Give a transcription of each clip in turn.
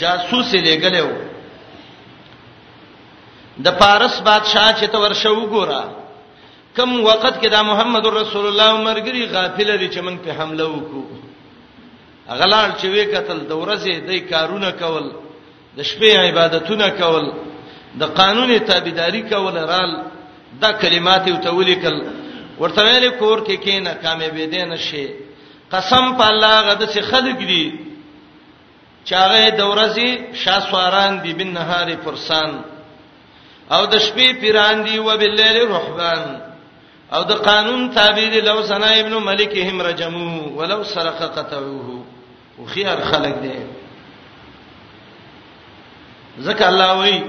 جاسوس لګلو د پارس بادشاہ چې ته ورشه وګوره کم وخت کې دا محمد رسول الله مرګري غافل دي چې من په حمله وکړو غلال چې وې قتل د ورځې د کارونه کول د شپې عبادتونه کول د قانون تابعداري کول رال دا کلمات او تولیکل ورته ویل کور کې کینه کامیابې دي نشي قسم په الله غد سي خلق دي چاغه د ورځي شاسواران دي بن نهار فرسان او د شپې پیران دي او بالليل رحبان او د قانون تابع دي لو سنا ابن ملک هم رجمو ولو سرق قتلوه او خيار خلق دي ځکه الله وایي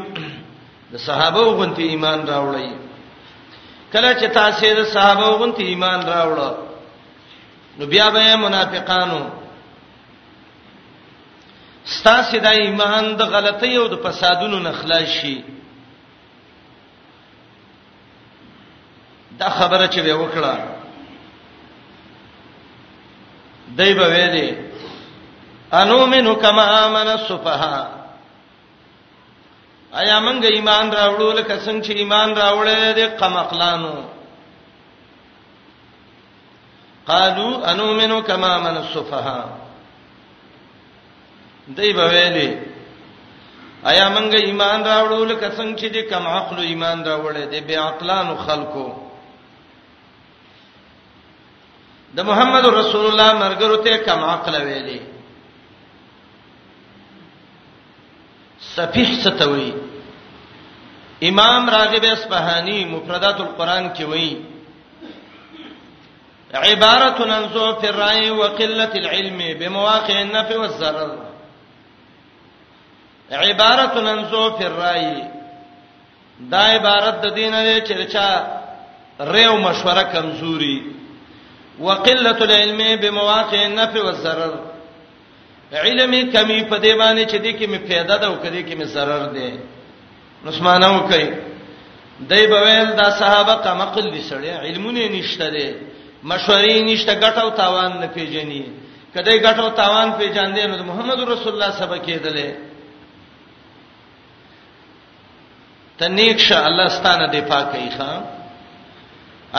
د صحابه غونتی ایمان راوړی کله چې تاسو د صحابه غونتی ایمان راوړل نو بیا به منافقانو ستاسو د ایمان د غلطۍ او د فسادونو نه خلاص شي دا خبره چې به وکړه دای به ویلې انو منو کما امن السفها ایا موږ ایمان راوړو لکه څنګه چې ایمان راوړل دي قمقلانو قالو انومنو کما من السفها دای په ویلي ایا مونږ ایمان راوړو لکه څنګه چې د کم عقل ایمان راوړل دي بیا عقلانو خلکو د محمد رسول الله مرګرو ته کم عقل ویلي صفیح ستوي امام راغب اصفهانی مفردات القرآن کې وایي عبارة عن ضعف الرأي وقلة العلم بمواقع النفع والضرر عبارت لنزو فی الرای دا عبارت د دین لري چې چا ریو مشوره کمزوري وقلت العلم بمواقع النفع والضرر علمي کمی په دی باندې چې دې کې می پیدا ده او کدي کې می zarar ده نسمانه وکي دای بویل دا صحابه کمقل دي سړی علمونه نشته دي مشورې نشته ګټه او تاوان نه پیژني کدی ګټه او تاوان پیژاندې نو محمد رسول الله سبا کېدلې ته نیک شه الله ستانه دی پاکي ښا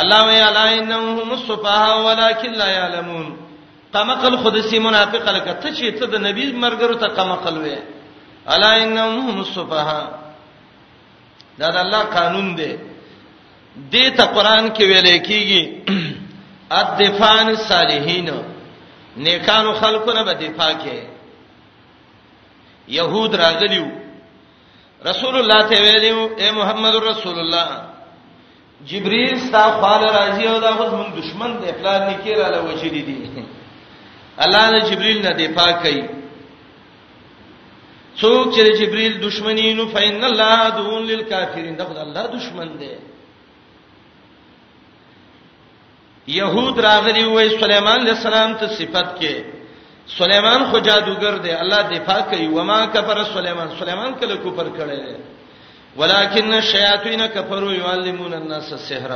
الله وی الا انهم الصفاه ولكن لا يعلمون قمقل خود سی منافق لکه ته چې ته د نبی مرګرو ته قمقل وې الا انهم الصفاه دا د الله قانون دی دې ته قران کې ویل کېږي الدفان صالحین نیکانو خلقونه به دفاع کې يهود راغلیو رسول الله ته ویلو اے محمد رسول الله جبريل ستا خال راضي او دا خود من دشمن دی پلان نه کیرا له وجې دي دي الله نه جبريل نه دی پاک کوي څوک چې جبريل دشمنی نو فین الله دون للکافرین دا خود الله دشمن دی يهود راغلي وای سليمان عليه السلام ته صفت کې سليمان خو جادوګر دی الله دفاع کوي وما کفر سليمان سليمان کله کوپر کړي دی ولکن الشیاطین کفروا يعلمون الناس السحر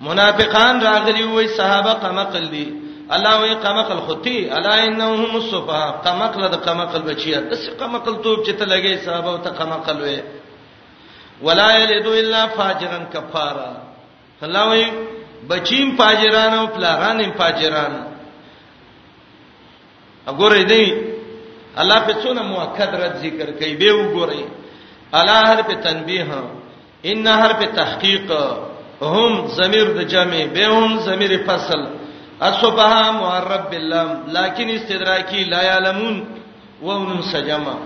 منافقان راغلي وای صحابه قمقل دي الله وی قمقل ختی الا انهم الصفا قمقل د قمقل بچیا د قمقل توپ چې ته لګي صحابه ته قمقل وی ولا یلد الا فاجرا کفارا الله وی بچیم فاجران او پلاران هم فاجران وګورئ دی الله په څونه مؤکد رد ذکر کوي به وګورئ الا هر په تنبیه ان هر په تحقیق هم ضمیر د جمع به هم ضمیر فصل اصبها معرب بالله لكن استدراکی لا يعلمون وهم سجما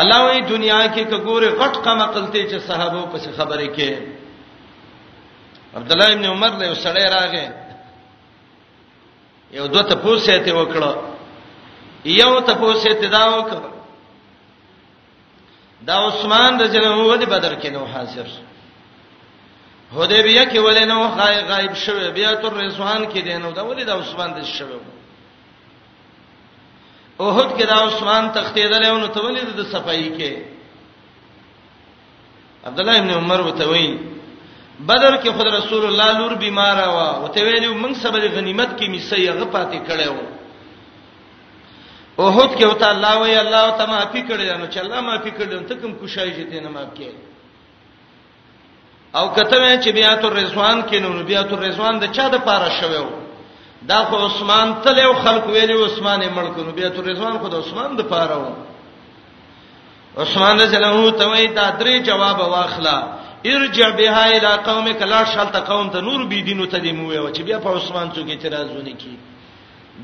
الله وی دنیا کې کګوره غټ قمه قلته چې صحابه په څه خبره کې عبد الله ابن عمر له سړی راغې یو دوه ته پوسه ته وکړه یو ته پوسه ته دا وکړه دا عثمان د جنو ودی بدر کې نو حاضر حدیبیه کې ولې نو غایب شوه بیا تر رسوان کې دینو دا ولې دا عثمان د شوه اوهد کې دا عثمان تختیدل او نو ته ولې د صفائی کې عبد الله ابن عمر وته وی بدر کې خود رسول الله لور بیمار و او ته ویلو موږ سبب غنیمت کې میسه یې غپاتې کړي وو اوهد کې وته الله وی الله ته معافي کړي نو چې الله معافي کړي نو ته کوم کوشای جته نه معاف کې او کته وې چې بیات الرضوان کې نو بیات الرضوان د چا د پاره شوو دا خو عثمان تل یو خلق ویلی عثمان یې ملک نو بیات الرضوان خو د عثمان د پاره و عثمان زلهو ته وې دا درې جواب واخلا ارجع بها الى قومك لا شلت قوم ته نور بي دینو ته دی مو ویو چې بیا په عثمان څوک اعتراضونه کی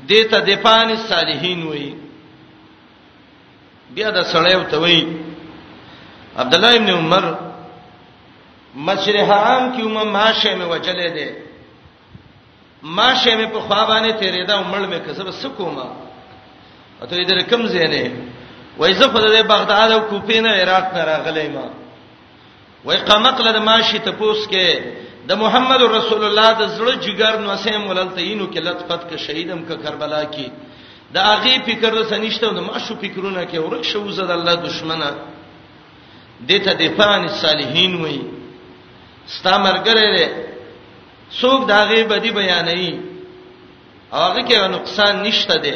دته د پانی صالحین وې بیا د سړی او توي عبد الله ابن عمر مسجد حرام کې ومه ماشه مې وجلې ده ماشه مې په خوا باندې تیرې ده مړ مې کسب سکوما اته دې کم زینه وای زه خدای بغداد او کوپې نه عراق نه راغلې ما وای قمق لد ماشي ته پوس کې د محمد رسول الله د زړه جګر نو سیم ولته اینو کې لط پت کې شهیدم ک کربلا کې د هغه فکر د سنشته د ماشو فکرونه کې ورک شو زد الله دشمنه دته د فان صالحین وای ستا مرګره ده څوک دا غي بدی بیانې هغه کې نقصان نشته ده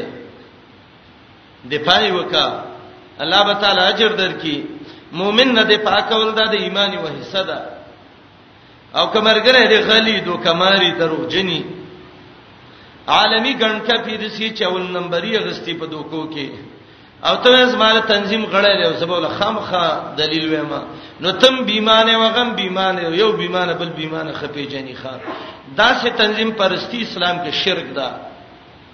دفاع وکا الله به تعالی اجر درکې مؤمن نه دی پاکول دا د ایمان یو حصہ ده او کمرګره دی غلی دو کماری درو جنی عالمی ګڼکا پیر سی 54 نمبرې غستی په دوکو کې او ته زماره تنظیم غړې له سبول خامخه دلیل وایم نو تم بیمانه وغم بیمانه یو بیمانه بل بیمانه خپې جنی خان دا سه تنظیم پرستی اسلام کې شرک ده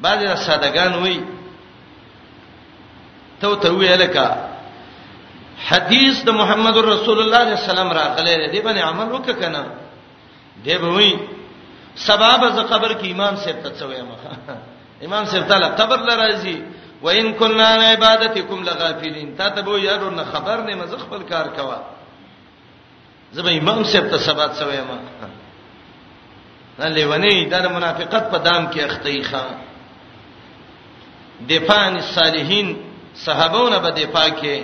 بعض سادهګان وای ته ته ویل کا حدیث د محمد رسول الله صلی الله علیه وسلم راغلی دی باندې عمل وککنه دی به وای سبب ز قبر کې امام صاحب ته څوې ما امام صاحب تعالی قبر لراځي وان كنا عن عبادتكم لغافلين تا ته به یارو نه خبر نه مزه خپل کار کوا زبې امام صاحب ته سبا څه وایم نه لیونی دا د منافقت په دام کې اختی ښا دفاع عن الصالحین صحابونه به دفاع کې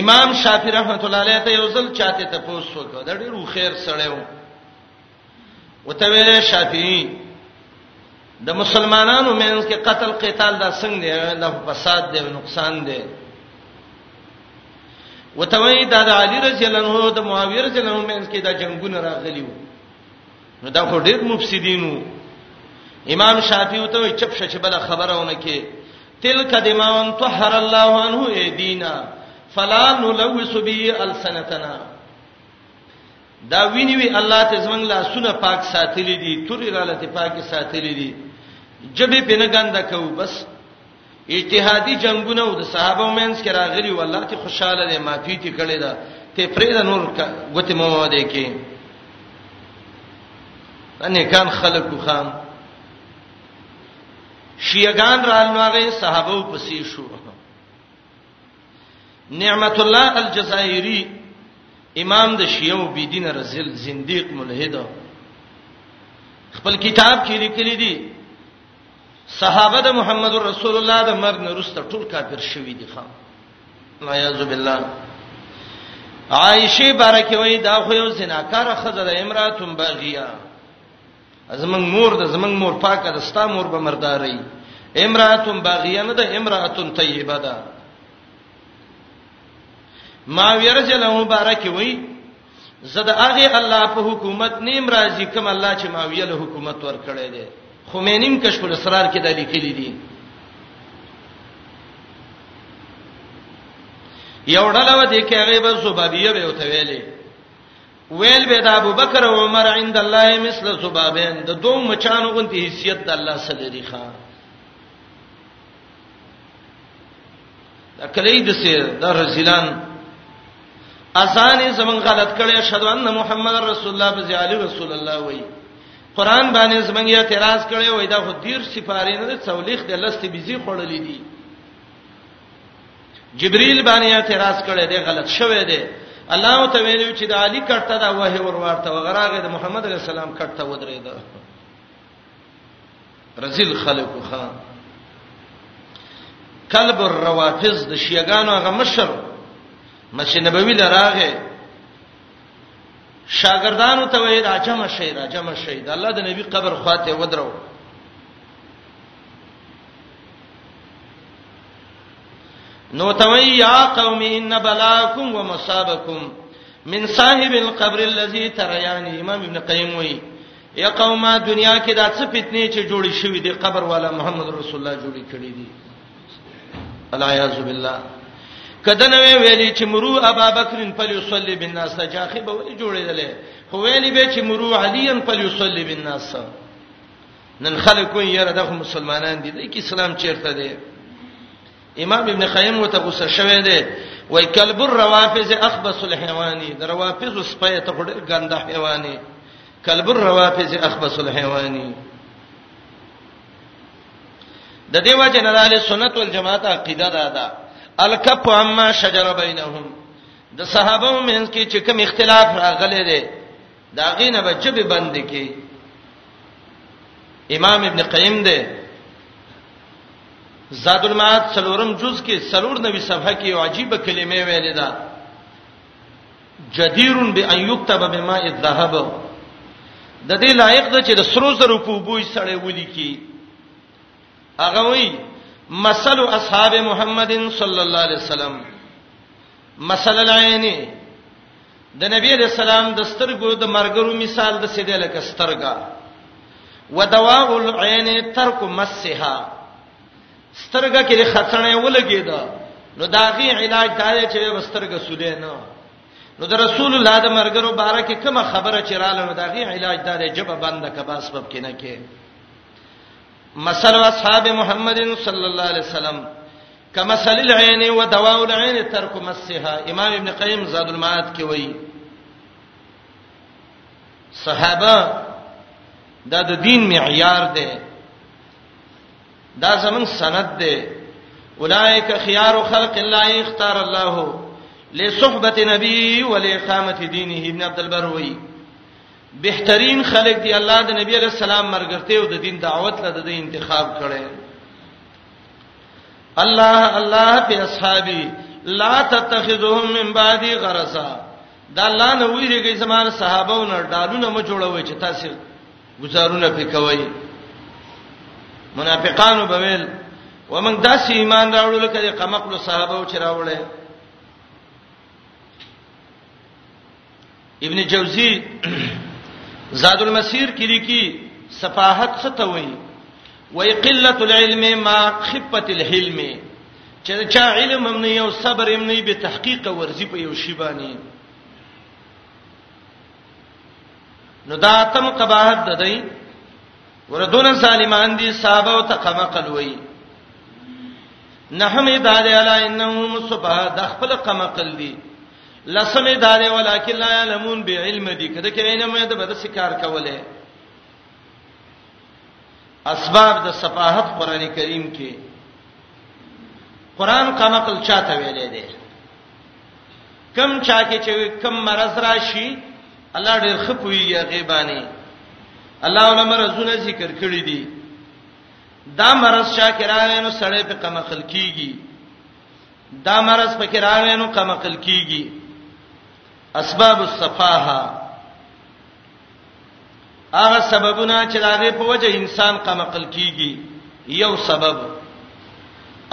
امام شافعی رحمت الله علیه ته یو ځل چاته ته پوښتنه وکړه دا ډیرو خیر سره و وتویل شافعی د مسلمانانو مینس کې قتل قتال دا څنګه دی دا فساد دی نقصان دی وتوی دا د علی رضی الله عنه د معاویه رضی الله عنه مینس کې دا جنگونه راغلی وو نو دا خو ډیر مفسدینو امام شافعی وتوی چپ شچ بل خبره ونه کې تلک دماون طهر الله عنه ایدینا فلا نلوث به السنتنا دا ویني وی الله ته زمنګ لا سونه پاک ساتلی دي توري رااله ته پاک ساتلی دي جبه په نه ګنده کو بس اجتهادي جنگونه او د صحابه مینس کې راغلي والله ته خوشاله دي معافي ته کړي دا ته فرید نور غته مو ده کې ان کان خلق خام شیعگان رالنو هغه صحابه پسې شو نعمت الله الجزائری امام د شیعو بيدین رزل زنديق ملحد خپل کتاب کې لیکلي دي صحابه د محمد رسول الله د مرګ نه وروسته ټول کافر شوي دي خام لا یعذ بالله عائشه بارکه وای دا خو یو زناکار خزر امراتم باغیه زمنګ مور د زمنګ مور پاکه د ستا مور به مرداري امراتون باغیه نه ده امراتون طیبه ده ما ویرجله مبارک وی زد هغه الله په حکومت نیم راضی کوم الله چې ما ویل حکومت ور کړی دی خمینیم کشف الاسرار کې د لیکلي دي یو ډله و دې کې هغه به زبابیه به وته ویلې ویل به د ابوبکر او عمر عند الله مثل ذبابین د دوه مچانو غونتی حیثیت د الله سره لري ښا کله د سه د رسولان اسانه زمون غلط کړي اشهد ان محمد رسول الله بزی علی رسول الله وای قران باندې زمون یې اعتراض کړي وای دا خو دیر سفارې نه څولېخ د لستې بيزي خړلې دي جبريل باندې اعتراض کړي دی غلط شوه دی الله او تعالی چې د علي کټه دا وه ور ورته وغراغه د محمد عليه السلام کټه ودرېده رزل خلق خان کلب الروافض د شیعاګانو هغه مشر مسجد نبوي لراغه شاګردانو ته وایي راجم شي راجم شي د الله د نبی قبر خواته ودرو نو توي یا قوم ان بلاکم ومصابکم من صاحب القبر الذي تريان امام ابن قیم وی یا قومه دنیا کې دا څه فتنه چې جوړې شوې دي قبر والا محمد رسول الله جوړې کړې دي الیاذ بالله کده نو ویلي چې مرو ابا بکرن پل یصلی بالناس جاخه به ولې جوړېدلې خو ویلي به چې مرو علین پل یصلی بالناس نن خلک وایي یاره دغه مسلمانان دي د اسلام چیرته دی امام ابن قیم وته غوسه شوه دی وای کلب الروافض اخبث الحيواني د روافض سپه ته ډېر ګنده حیواني کلب الروافض اخبث الحيواني د دې وجه نه د سنت والجماعت عقیده ده دا الکف عما شجر بینهم د صحابه مینس کې چې کوم اختلاف راغلی دی دا غینه به جبه بند کی امام ابن قیم دی زاد المعاد څلورم جز کې سلور نبی صفحه کې عجیب کلمه ویلې ده جدیر بان یكتب بما الذهب د دې لایق ده چې د سرو زرو په بوې سړې ولي کی هغه وایي مثل اصحاب محمد صلی الله علیه وسلم مثلا العين د نبی علیہ السلام د سترګو د مرګرو مثال د سیده لکه سترګا ودواء العين ترک مسها سترګه کې خڅنې ولګیدا نو داغي علاج دا دی چې بسترګه سولې نه نو د رسول الله د مرګرو باره کې کومه خبره چې رااله نو داغي علاج دا دی جبه بنده کباس باب کې نه کې مثل اصحاب محمد صلی الله علیه وسلم کمثل العين ودواء العين ترک مسها امام ابن قیم زاد المعاد کې وایي صحابه دا د دین معیار دی دا زمون سند دی اولائک خيار خلق الله اختار الله لصحبه نبی ولإقامه دینه ابن عبد البر وایي بهترین خلک دی الله د نبی علی السلام مرګرته او د دین دعوت له د انتخاب کړي الله الله په اصحابي لا تتخذهم من بعدي غرسا دا الله نه ویریږي زماره صحابه او نه ډالونه مو جوړوي چې تاسو گزارونه پکوي منافقانو بویل ومن داسې ایمان راوړل لکه د قمقل صحابه او چې راوړل ابن جوزی زاد المسیر کې لیکي صفاحت څه ته وایي وای قله العلم ما خفه الحلم چې چا علم هم نه یو صبر هم نه به تحقیق ورزي په یو شی باندې نو دا تم قباحت ده دی وردون سالمان دي صحابه او تقما قلوي نحمد علی انهم صبح د خپل قما قل دي لسمه داله ولکن لا علمون بعلم دي کده کې علم مې ته به د سکار کوله اسباب د صفاحت قران کریم کې قران کا نقل چاته ویلې دي کم چا کې چې کم مرز راشي الله ډېر خپويږي غیبانی الله علماء رزونه ذکر کړی دي دا مرز چا کې راغی نو سړی په کم خلکیږي دا مرز پکې راغی نو کم عقل کیږي اسباب الصفاها هغه سببونه چې لاغه په وجه انسان کم عقل کیږي یو سبب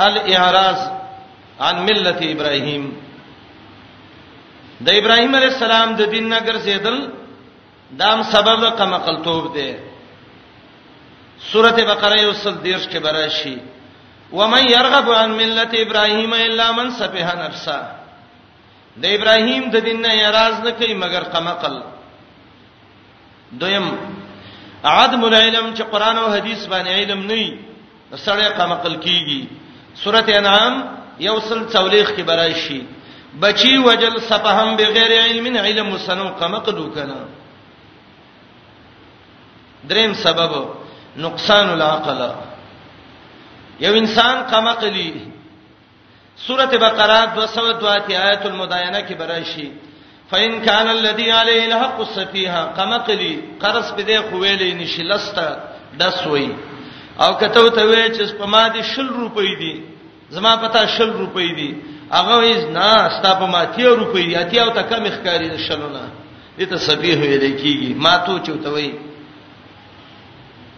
الاعراض عن ملت ابراهیم د ابراهیم علی السلام د دین نه ګرځیدل دام سبب د کم عقل توب دی سورته بقره یو سل دیرش کې براشي ومن يرغب عن ملت ابراهيم الا من سفه نفسه د ابراهيم د دین نه اعتراض نه کوي مګر قمقل دویم عدم العلم چې قران او حديث باندې علم نه سړی قمقل کیږي سورته انعام یو سل څولېخ کې برای شي بچي وجل سپهم بغیر علم علم وسنو قمقل وکنه دریم سبب نقصان العقل یو انسان قمقلی سوره بقره 202 آیت المداینه کې براشي فإن كان الذي عليه الحق السفيها قمقلي قرص به دې خوېلې نشي لسته دسوي او کته ته وې چې په ما دي 10 روپۍ دي زما پتا 10 روپۍ دي هغه هیڅ نه ستا په ما 30 روپۍ دي اتیا او ته کم ښکاری د شلونه دې ته سفيه ویل کیږي ما تو چوتوي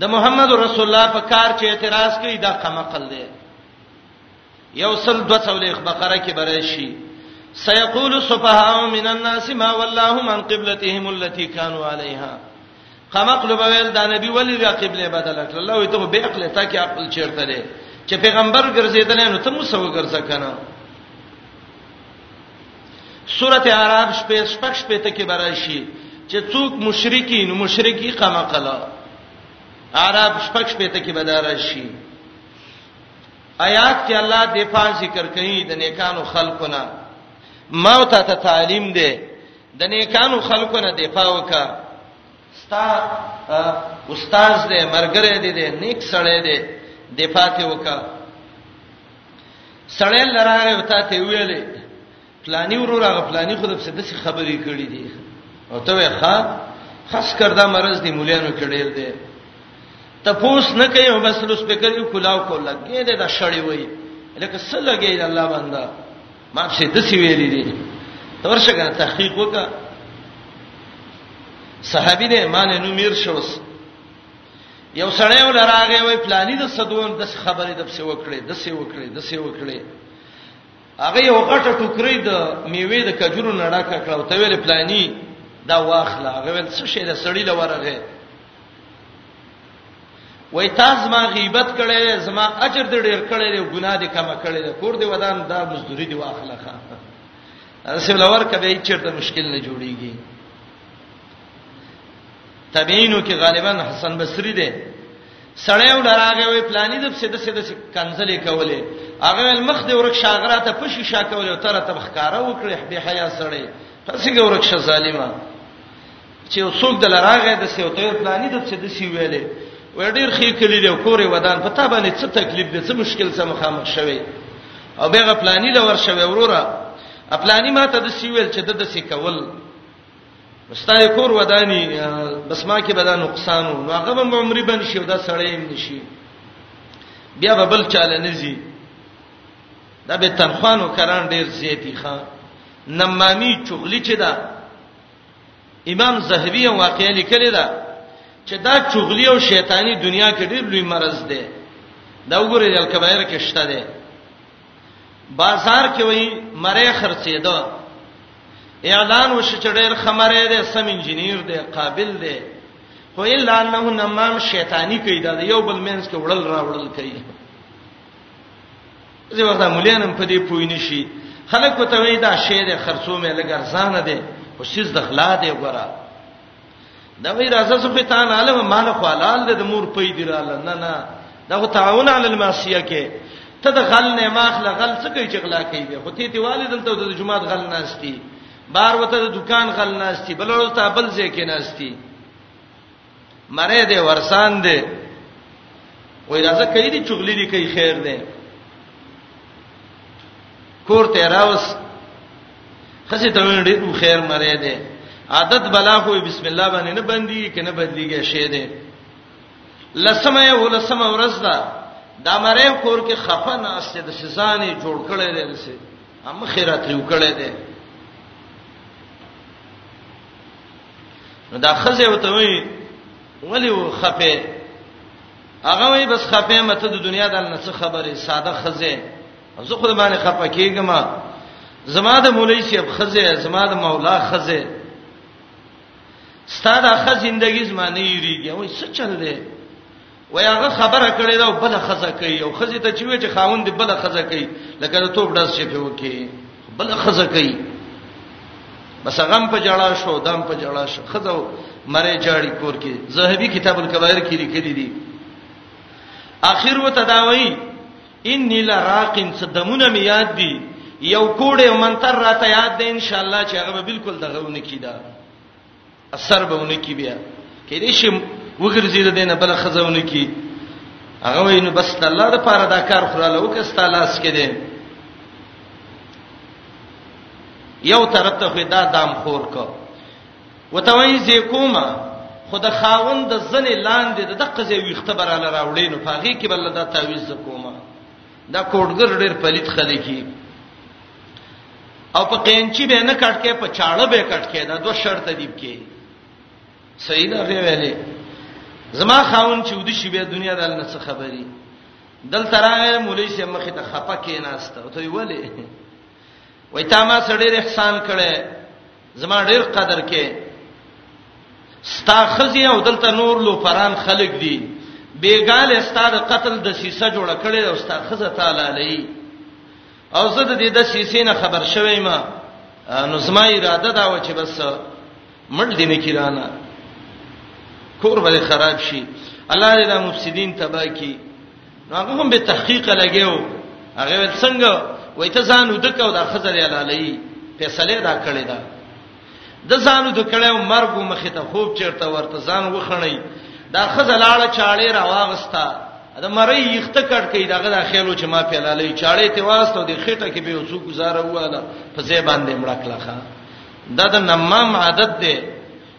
د محمد رسول الله په کار چې اعتراض کوي دا قمقل دی یو سل 200 بقره کې برای شي سيقول السفهاء من الناس ما ولاهم عن قبلتهم التي كانوا عليها قمقل بویل دا نبی ولی بیا قبله بدل کړ الله وي ته به عقل تا کې عقل چیرته دی چې پیغمبر ګرځیدل نو ته مو سو ګرځکنه سورته اعراف شپږ شپږ شپږ ته کې براشي چې څوک مشرکین مشرکی قما قلا اعراف شپږ شپږ ته کې بدارشي آیات کې الله دفاع ذکر کوي د نیکانو خلقونه موت ته تعلیم دی د نیکانو خلقونه دفاع وکړه ستا استاد دې مرګره دې دې نیک سړی دې دفاع ته وکړه سړی لراغه او تا ته ویلې پلاني ورور هغه پلاني خود په دې خبرې کړې دي او ته وې ښا خاص کردا مرز دی مولانو کړي دي ته پوس نه کوي او بس لوس په کوي کلاو کو لګې دې دا شړې وای لکه څه لګې الله بندا ما څه د سی ویلې دي تورشه کنه تحقیق وکا صحابي دې مان نو میر شوس یو سړی ولراغه وای پلاني د صدوم د خبرې د څه وکړي د څه وکړي د څه وکړي هغه یو غټه ټوکرې د میوه د کجورو نړه کړه او ته ویل پلاني دا واخله هغه ول څه شي له سړی لورغه وای تاسو ما غیبت کړي زما اجر دې ډیر کړي او ګناه دې کم کړي کور دې ودان دا مزدوري دې واخله ښه رسول اور کبه چیرته مشکل نه جوړیږي تبعینو کې غالبا حسن بصری دی سړی ولراغه وی پلانې د سیده سیده کنځلې کولې هغه ول مخ دې ورک شاغره ته پښې شا کولې او تر ته بخکاره وکړې به حیا سړی څنګه ورک شه ظالما چې څوک د لراغه د سیوتې پلانې د سیده سی ویلې وړ ډیر خې کلی له کورې ودان پتا باندې څه تکلیف دې څه مشکل سره مخامخ شوی او بیغه پلانې لور شوی وروره خپلانی ما ته د سیویل چې د د سیکول مستای کور ودانی بس ما کې بدا نقصانو نو هغه به عمرې بن شي دا سړی هم نشي بیا به بل چاله نزي دا به تنخوانو کران ډیر زیاتی ښا نمامی چغلی چې دا امام زهبی واقعا لیکلی دا چې دا چغلی او شیطانی دنیا کې ډیر لوی مرض دی دا وګورئ الکبائر کې شته دی بازار کې وای مری خرڅېده اعلان وشو چې ډېر خمره ده سم انجنیر ده قابل ده خو الا انه نمام شیطانی کوي دا یو بل مینس کې وړل را وړل کوي زه ورته مولانم په دې پوی نشي خلک وته وای دا شی ده خرڅو مې لګر ځان ده خو سیز د خلا ده ګره دا وی راځه زه په تان عالم مال خو حلال دې د مور پي دی رااله نه نه دا خو تعاون علی المعصیه کې ته د غل نه ماخله غل څه کوي چې غلا کوي به خو ته دی والدن ته د جمعات غل ناشتي بار وته د دکان غل ناشتي بل ورو ته بل ځای کې ناشتي مړې دې ورسان دې وای راځه کوي دي چغلې دي کوي خیر دې کور ته راوس خزه ته ویل ډیر خیر مری دی عادت بلا خو بسم الله باندې نه بندي کنه بدلیږي شی دی لسمه یو لسمه ورځ ده دا مری کور کې خفه نه استه د سزانې جوړ کړي دی لسه هم خیرات یو کړي دی نو دا خزه وته وی ولی و خفه هغه وی بس خفه مته د دنیا د نڅ خبره ساده خزه زه خو باندې خپه کېږم زما د مولوی صاحب خزه زما د مولا خزه ستاده خزه زندگی زما نه یریږي وای څه چل دی وای هغه خبره کړې دا بل خزه کوي او خزه ته چې وې چې خاوند بل خزه کوي لکه ته توپ داس چې په وکی بل خزه کوي بس غم په جړا شو دم په جړا شو خزو مری جاړي کور کې زهبي کتاب الکبائر کې لیکلي دي اخر وته دا وایي انی لراقن صدمونه می یاد دی یو کوډه منتر راته یاد دی ان شاء الله چې هغه به بالکل دغه ونه کیدا اثر به ونه کی بیا کې دې شم وګرځي د دینه بل خزونه کی هغه وینو بس الله د پاره دا کار خلاله وکستا لاس کې دی یو طرف ته دا دام خور کو وتوي زه کومه خود خاوند د زنې لاندې د دقه زی ویخته براله راوړې نو پاغي کې بل دا تعویز ز کومه دا کوډګر ډېر پلیت خلې کی او په قینچی به نه کټ کې په چاړه به کټ کې دا دوه شرط دیب کې صحیح نه ویلې زما خاون چې ودی شی به دنیا د الله څخه خبري دل ترانه مولوی سي مخه ته خپه کې ناشته او ته ویلې وای تا ما سره ډېر احسان کړي زما ډېر قدر کې ستا خزي او دلته نور لو پران خلق دي بیګال استاد قتل د سیسه جوړ کړي او ستا خزه تعالی لې او زه د دې د سیسې نه خبر شوم ما نو زما اراده دا و چې بس مړ دینه کیرانه کور به خراب شي الله دې د مفسدين تباہ کړي نو هغه هم به تحقیق لګیو هغه ول څنګه وای ته ځان ودکاو دا خزر یا لالای فیصله دا کړی دا د ځان ودکړیو مرګ مخه ته خوب چیرته ورته ځان وخړی دا خزر لاړه چاړې را واغستا دا مری یخته کټ کړي داغه د خېلو چې ما پیلالې چاړې ته واستو د خېټه کې به وسو گزاره واله په ځای باندې مړکلخه دا د نمام عادت دی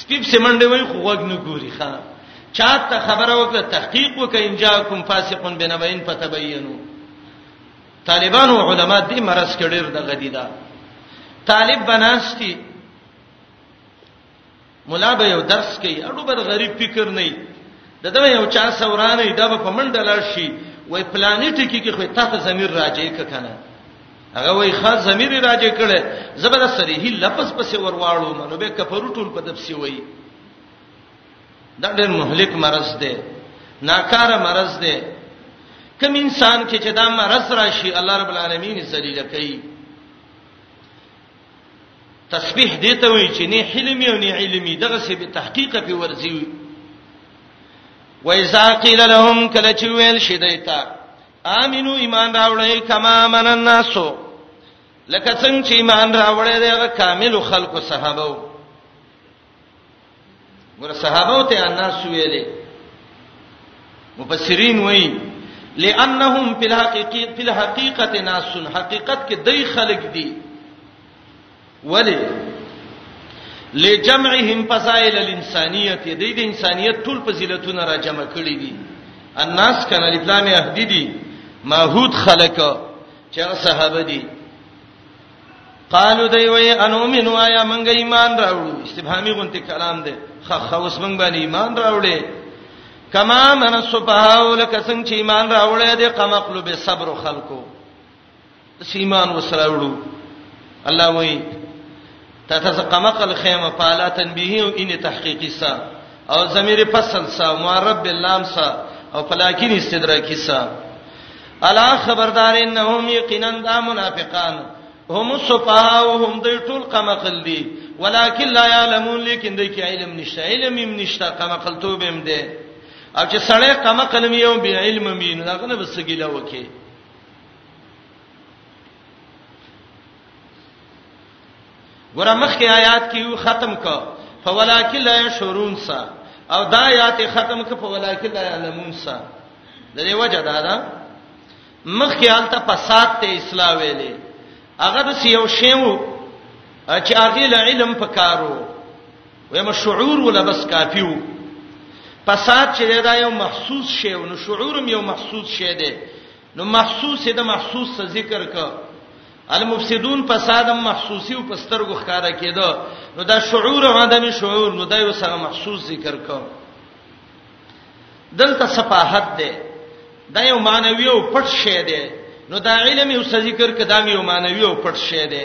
سپیب سیمنډه وای خو غوږ نه ګوري ښا چاته خبره وکړه تحقیق وکړه ان جاءکم فاسقون بنبین فتبینوا طالبان او علما دې مرز کړیر د غدیدا طالب بناستی مولا به یو درس کوي اړو بر غریب فکر نه د دغه یو چا سورانه دا په منډه لار شي وای پلانټ کې کې خو تاسو زمير راځي کنه هغه وای خان زمير راځي کړي زبر صریح لفظ پسې ورواړو منو به کفرو ټول په دپسې وای دا ډېر مهلک مرز دی ناکار مرز دی کوم انسان کې چې دا مرز راشي الله رب العالمین ذلیل کوي تسبیح دې ته وایي چې نه حلمي او نه علمي دغه څه به تحقیق په ورزي وي وایذا قیل لهم کله چې ویل شي دایته امنو ایمان راوړی کما من الناس لکه څنګه چې ایمان راوړی دغه کامل خلکو صحابه ګور صحابه ته الناس ویلې مفسرین وایي لانهم فی الحقیقه فی الحقیقه ناس حقیقت کې دای خلق دي ولی لجمعهم فضائل الانسانیت د دې انسانیت ټول فضیلتونه را جمع کړی دي الناس کان الاسلام اهدی دي ماحود خلق چې صحابه دي قالو دی وی انو منو آیا منګ ایمان راوړو استفهامی غونته کلام دی خ خوس منګ باندې ایمان راوړې کما من صفاو لک څنګه چې ایمان راوړې دې قمقلو به صبر خلقو سیمان وسره وړو الله وای ته تاسو قمقل خیمه پالا تنبیه او ان تحقیقی سا او ضمیر فصل سا معرب باللام سا او فلاکین استدراکی سا الا خبردار انهم یقینا دا منافقان هم صفاء هم دوی ټول قمقل دي ولکن لا يعلمون لیکن دوی کې علم نشته علم هم نشته قمقل توبه هم ده او چې سړی قمقل مې یو به علم مين دا غنه بسګیلا وکي ګوره مخکې آیات کې یو ختم ک فولاکل لا شرون سا او دا آیات ختم ک فولاکل لا علمون سا د دې وجه دا ده مخکې حالته فساد ته اصلاح ویلې هغه د یو شیو چې هغه علم پکارو ویم شعور ولا بس کافی وو فساد چې دا یو محسوس شی او نو شعورم یو محسوس شی دی نو محسوس د محسوس څه ذکر ک المفسدون فسادم محسوسی او پسترګو ښکارا کېده نو دا شعور او عدم شعور نو دا یو سره محسوس ذکر ک دلته صفاحت ده دا یو معنوي او پټ شی دی نو دا علم یو څه ذکر ک دا یو معنوي او پټ شی دی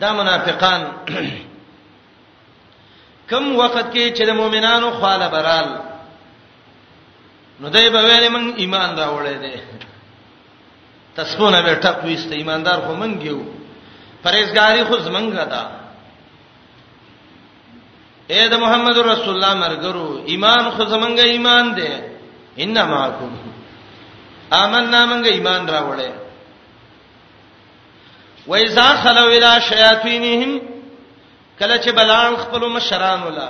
دا منافقان کم وخت کې چې د مؤمنانو خاله برال نو دای په ویلې من ایمان راوړې دي تسونه به ټپ وست ایماندار خو منګیو پرېزګاری خو زمنګا ده اے د محمد رسول الله مرګرو ایمان خو زمنګا ایمان ده انما کوم آمنا منګ ایمان راوړې وایزا خلو الی شیاطینهم کله چې بلان خپل مشران ولا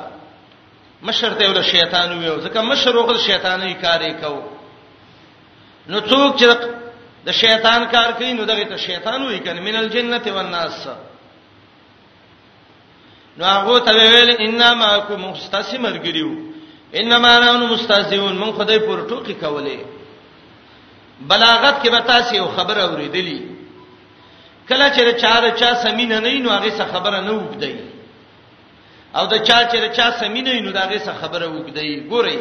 مشر ته ول شیطان ویو ځکه مشر وغل شیطانې کارې کو نو څوک چې د شیطان کار کوي نو دغه ته شیطان وایي کنه من الجنه والناس نو هغه ته ویل انما کوم مستسی مرګریو انما نحنو مستهزئون مون خدای پر ټوکی کولې بلاغت کې به تاسو یو خبر اوریدلی کله چې چاره چا سمینه نه نو هغه څه خبره نه وګدای او د چا چې چا سمینه نو دا هغه څه خبره وګدای ګورئ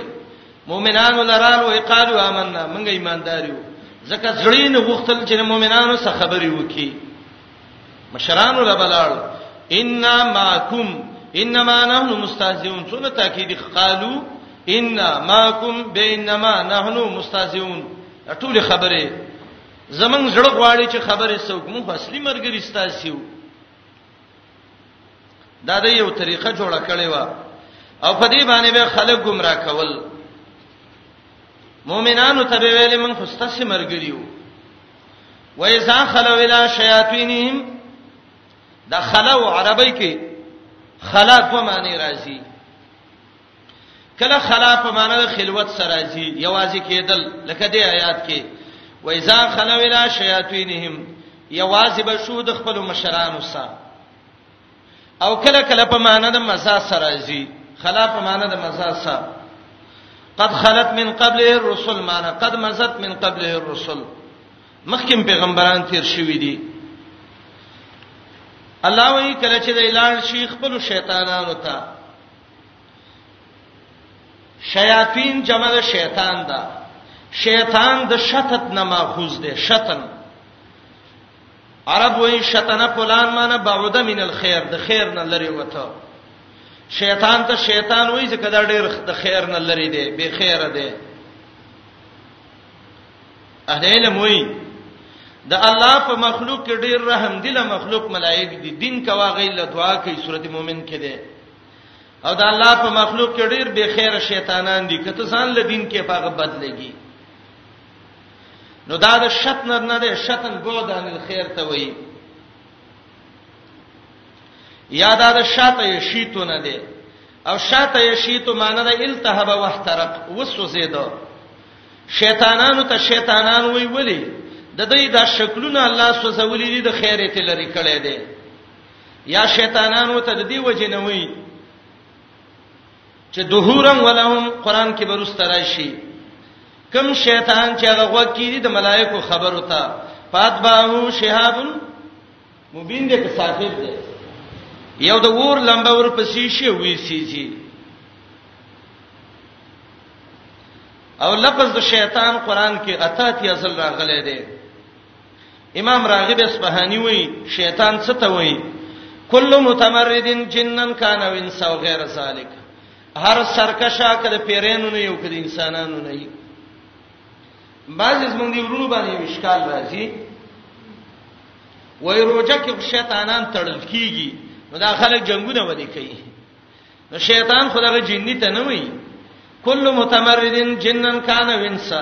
مؤمنانو لرال او قالو آمنا مونږ ایمانداریو ځکه ځړین وختل چې مؤمنانو څخه خبري وکي مشرانو لبلال ان ماکم انما نحن مستهزئون څونه تاکید قالو ان ماکم بینما نحن مستهزئون ټول خبره زمنګ زړه غواړي چې خبره څوک مو اصلي مرګري ستاسو دا د یو طریقه جوړه کړې و او په دې باندې به خلک گمراه کول مؤمنانو ته ویلې من خو ستاسو مرګري یو و اذا خلو الى شیاطینهم د خلو عربی کې خلا په معنی راځي کله خلا په معنی د خلوت سره راځي یوازې کېدل لکه دې آیات کې و اذا خلو الى شیاطینهم یوازې به شو د خپل مشرانو سره او کله کله په معنی د مزا سره راځي خلا په معنی د مزا سره قد خلت من قبله الرسل معنی قد مزت من قبله الرسل مخکې پیغمبران تیر شوی دي الله وی کله چې د اعلان شیخ خپل شیطانانو ته شیاطین جمع د شیطان ده شیطان د شتت نه ماخوذ ده شتن عرب وای شتنه فلان معنی بعد من الخير د خیر نه لری وته شیطان ته شیطان وای چې کدا ډیر د خیر نه لری دی به خیر دی اهل علم وای د الله په مخلوق کې ډیر رحم دي له مخلوق ملائک دي دین کوا غي له دعا کوي سورته مؤمن کې ده او د الله په مخلوق کې ډیر به خیر شیطانان دي کته ځان له دین کې پاغه بدلږي نو دا د شتن نه ده شتن بعد عن الخير ته وایي یا دا د شاته یشیتو نه ده او شاته یشیتو معنی ده التهب واحترق وسوسیدو شیطانانو ته شیطانان وی ولی د دې د شکلونه الله سوزولې دي د خیرې ته لري کړي دي یا شیطانانو ته د دې وجه نه وی چې دهورم ولهم قران کې برست راشي کم شیطان چې هغه غوږ کیږي د ملائکو خبرو ته فاتباهو شهاب مبین دې کې صاحب دی یو د ور لمبه ور پسې شي وی سي جی او لفظ د شیطان قران کې اتاتی اصل راغلی دی امام راغب اصفهاني وی شیطان څه ته وی کله متمردین جنن کان او انس او غیر ذالک هر سرکشا کده پیرینو نه یو کده انسانانو نه یو بعض از مونږ دی ورونو باندې مشکال راځي وای روزه کې شیطانان تړل کیږي نو دا خلک جنگونه ودی کوي نو شیطان خدای جنی ته نه وایي کل متمردن جنن کان وینسا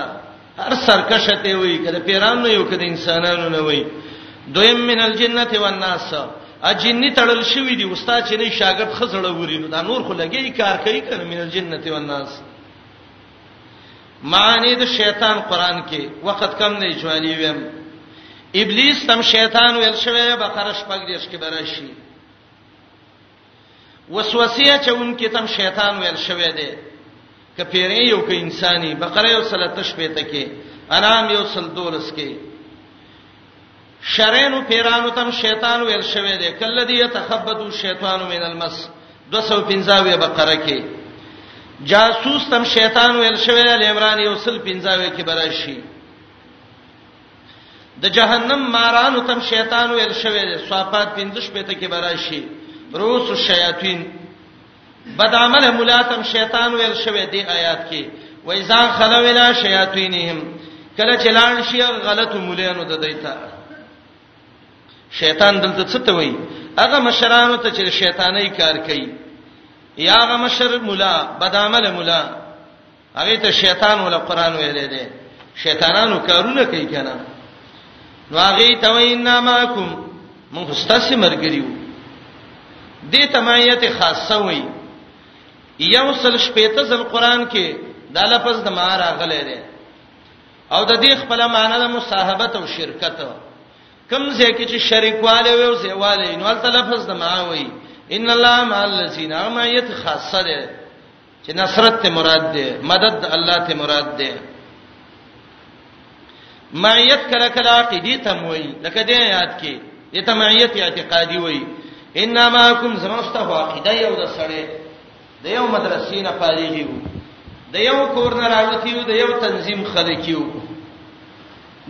هر سرکشه ته وی کده پیرانو یو کده انسانانو نه وی دویم من الجنه والناس اجنی تړل شوی دی استاد چې نه شاګرد خزړه وری نو دا نور خو لګی کار کوي کنه من الجنه والناس معنی د شیطان قران کې وخت کم نه چوالي ویم ابلیس تم شیطان ویل شوی بقره شپږ دیش کې براشي وسوسه اچونکي تم شیطان ویل شوی دی کپیرې یو کې انساني بقره یو سره تشبیه تکي انام یو سل دولس کې شرینو پیرانو تم شیطان ویل شوی دی کله دی تخبدو شیطان من المس 215 بقره کې جاسوس تم شیطان ویل شوی دی عمران یو سل 15 کې براشي د جهنم مارانو تم شیطان ویل شوی دی صفات 15 پته کې براشي روس الشیاطین بدعمل ملاتم شیطان ویل شوی دی آیات کې وایزا خلولا شیاطینهم کله چې لاړ شي غلط مولانو د دیتا شیطان دلته څه ته وایي هغه مشرانو ته چې شیطانای کار کوي یا هغه مشر مولا بدعمل مولا هغه ته شیطان ول قران ویلې دي شیطانانو کارونه کوي کنه نو هغه ته وینا ماکم موږ ستاسو مرګریو دې تمایت خاصه وي یو سل شپېته ځل قران کې دا لفظ د ما راغلی دی او د دې خپل معنی د مصاحبت او شرکت کم ځکه چې شریکواله وي او زیواله نو تل لفظ د ما وي ان الله مع الذين ما یت خاصه ده چې نصرت ته مراد ده مدد الله ته مراد ده معیت کله کله عقیدی ته وایي لکه دې یاد کې دې ته معیت اعتقادي وایي انما کوم زمسته عقیده یو د سړی د یو مدرسې نه پاریږي د یو کور نه راوتی یو د یو تنظیم خلک یو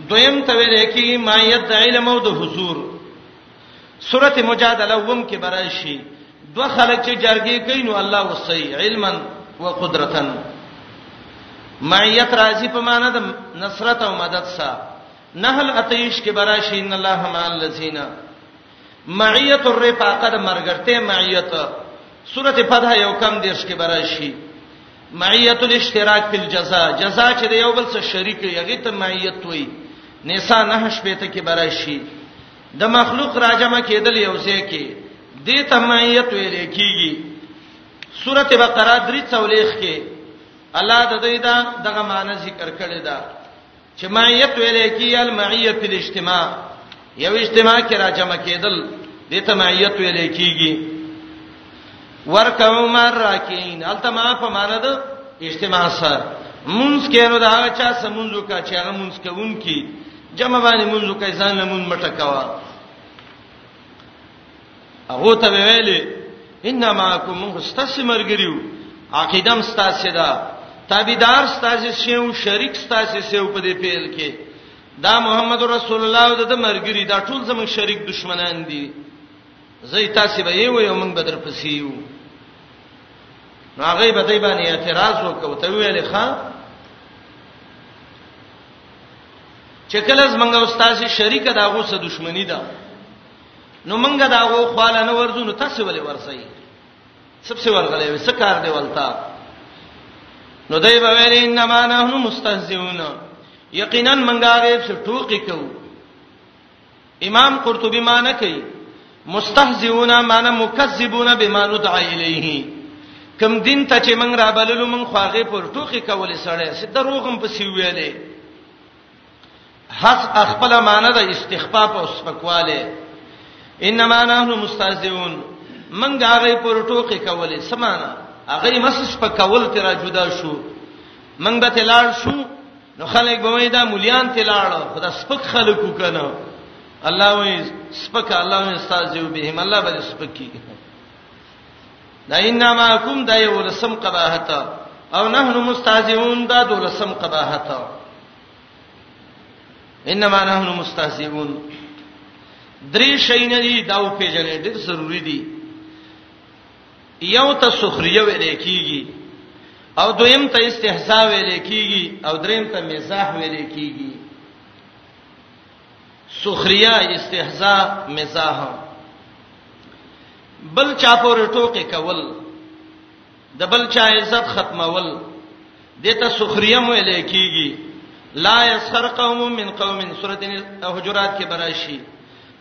دویم ته ویل کی معیت د علم او د حضور سورته مجادله وم کې براشي دوه خلک چې جرګې کوي نو الله وصي علما وقدرتا معیت راځي په معنا د نصرت او مدد سره نحل اتیش کې براشي ان الله مع الذین معیت الرفاقه د مرګرته معیت سورته فتح یو کم دیش کې براشي معیت الاشتراک فی الجزاء جزاء چې یو بل سره شریک یغی ته معیت وای نساء نه شپته کې براشي د مخلوق راجمه کېدل یو ځای کې دې تمایت ویل کېږي سورته بقره درې څولېخ کې الله د دې دا دغه معنی ذکر کړی دا چې مایت ویل کېږي المعیه فی الاجتماع یو اجتماع کې راجمه کېدل دې تمایت ویل کېږي ورکو مر راکین الته ما په معنا ده اجتماع سره مونږ کینو دا چا سمونځو کا چې هغه مونږ کوون کی جمع باندې مونږ کوي ځان له مونږ مټه کوا هغه ته ویلې انما کوم مستس مرګریو عقیدم ستاسو ده تابعدار ستاسو شیو شریک ستاسو سیو په دې پیل کې دا محمد رسول الله د مرګری دا ټول زموږ شریک دشمنان دي زئی تاسو به یې وې موږ بدر پسې یو نو هغه به دای باندې اعتراض وکاو ته ویلې ښا چې کله زمنګ استاد شریک دا غو سره دښمنی ده نو منګه دا غو خواله نه ورځو نو تاسو ولې ورسئ سبسه ورغلې وې څه کار دی ولتا نو دای به ویل انما نحنو مستهزئون یقینا منګه غیب څه ټوکی کوو امام قرطبي معنی کوي مستهزئون معنی مکذبون بما ندعى الیه کم دین ته چې موږ را بللو موږ خواغه پر ټوخي کولې سړې سي دروغم په سی ویلې حس خپل معنی د استخفاف او سپکواله انما نحن مستهزئون موږ هغه پر ټوخي کولې سمانه هغه مسس په کول تر جدا شو موږ به تلال شو نو خلک به وای دا مليان تلاړو خدا سپک خلک وکنه الله وای سپک الله وای استاد یو بهم الله به سپکی دا انما کوم دا یو لسم قباحت او نحن مستهزئون دا دولسم قباحت انما نحن مستهزئون درې شي نه دي دا په جنې ډېر ضروری دي یو ته سخریه ویل کیږي او دویم ته استهزاء ویل کیږي او دریم ته مزاح ویل کیږي سخریه استهزاء مزاح بل چا پورې ټوکې کول د بل چا عزت ختمول دته سخریه مو الیکيږي لا يسخر قوم من قوم سوره الحجرات کې براشي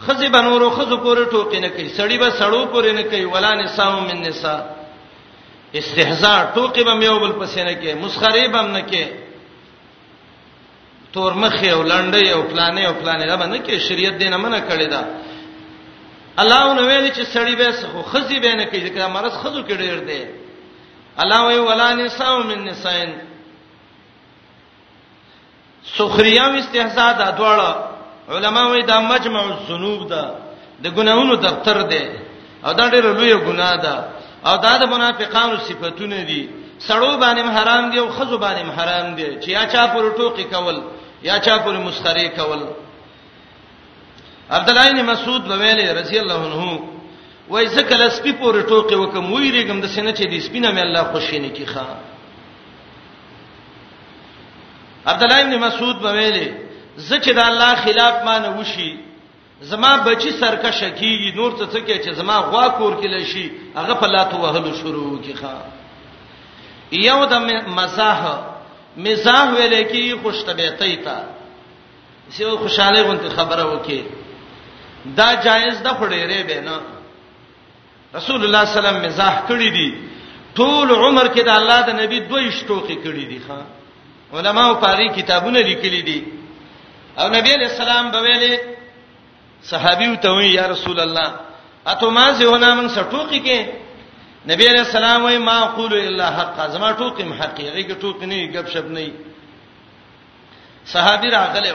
خزی به نورو خزو پورې ټوکې نه کوي سړی به سړو پورې نه کوي ولا نساء من نساء استهزاء ټوکې به میو بل پسې نه کوي مسخره به نه کوي تور مخې او لنډې او پلانې او پلانې دا باندې کې شریعت دینه منع کړی دا الله نو ویل چې سړی به خو خزی به نه کوي دا مرز خزو کې ډېر دی الله وی ولا نساء من نساء سخريه او استهزاء دا دواړه علما وایي دا مجمع الذنوب ده د ګناهونو دفتر ده او دا ډېر لوی ګناه ده او دا د منافقانو صفاتونه دي سړو باندې حرام دي او خزو باندې حرام دي چې یا چا پر ټوکی کول یا چا پر مسخره کول عبد الله بن مسعود ویلي رضی الله عنه وای زکه لس پی پر ټوکی وکم ویریګم د سینې چې د سپینه مې الله خوشینه کی خان عبد الله ابن مسعود په ویلي زکه د الله خلاف ما نه وشي زما بچی سرکش کیږي نور څه څه کې چې زما غوا کور کې لشي هغه په لاتو وهلو شروع کی ښا یو د مزاح مزاح ویل کی خوش طبيعت ایتا سیو خوشاله غونته خبره وکي دا جایز ده خړې ری به نه رسول الله صلی الله علیه وسلم مزاح کړی دی ټول عمر کې د الله د نبی دوی شټوخي کړی دی ښا علماو پاري کتابونه لیکلي دي او نبی علیہ السلام به ویلي صحابي ته وی یا رسول الله اته ما زه هونه من سټوقي کې نبی علیہ السلام وی ما اقول الا حق زما ټوقي محقي هغه ټوقي نه غب شپ نه صحابي راغله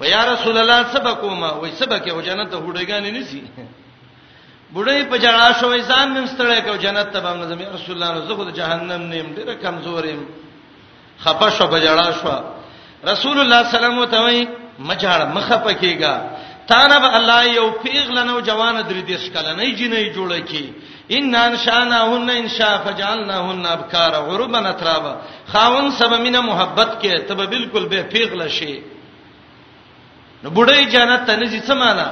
و یا رسول الله سبا کومه وای سبا کې هو جنت ته هډېګانې نسی بډای په جړا شوې ځان مم ستړی کو جنت ته باندې زمي رسول الله نو زه خو د جهنم نیم ډېر کمزورم خپه شو په جړا شو رسول الله صلی الله علیه وسلم ته وای مجاړه مخه پکېګا تانه به الله یو پیغله نو جوان درې دیش کله نه جنې جوړه کی ان انشانهن انشاء فجعلناهن ابکار عربا اترابا خاون سبا مینه محبت کې تبه بالکل به پیغله شي نو بډای جنت ته نږي څه معنا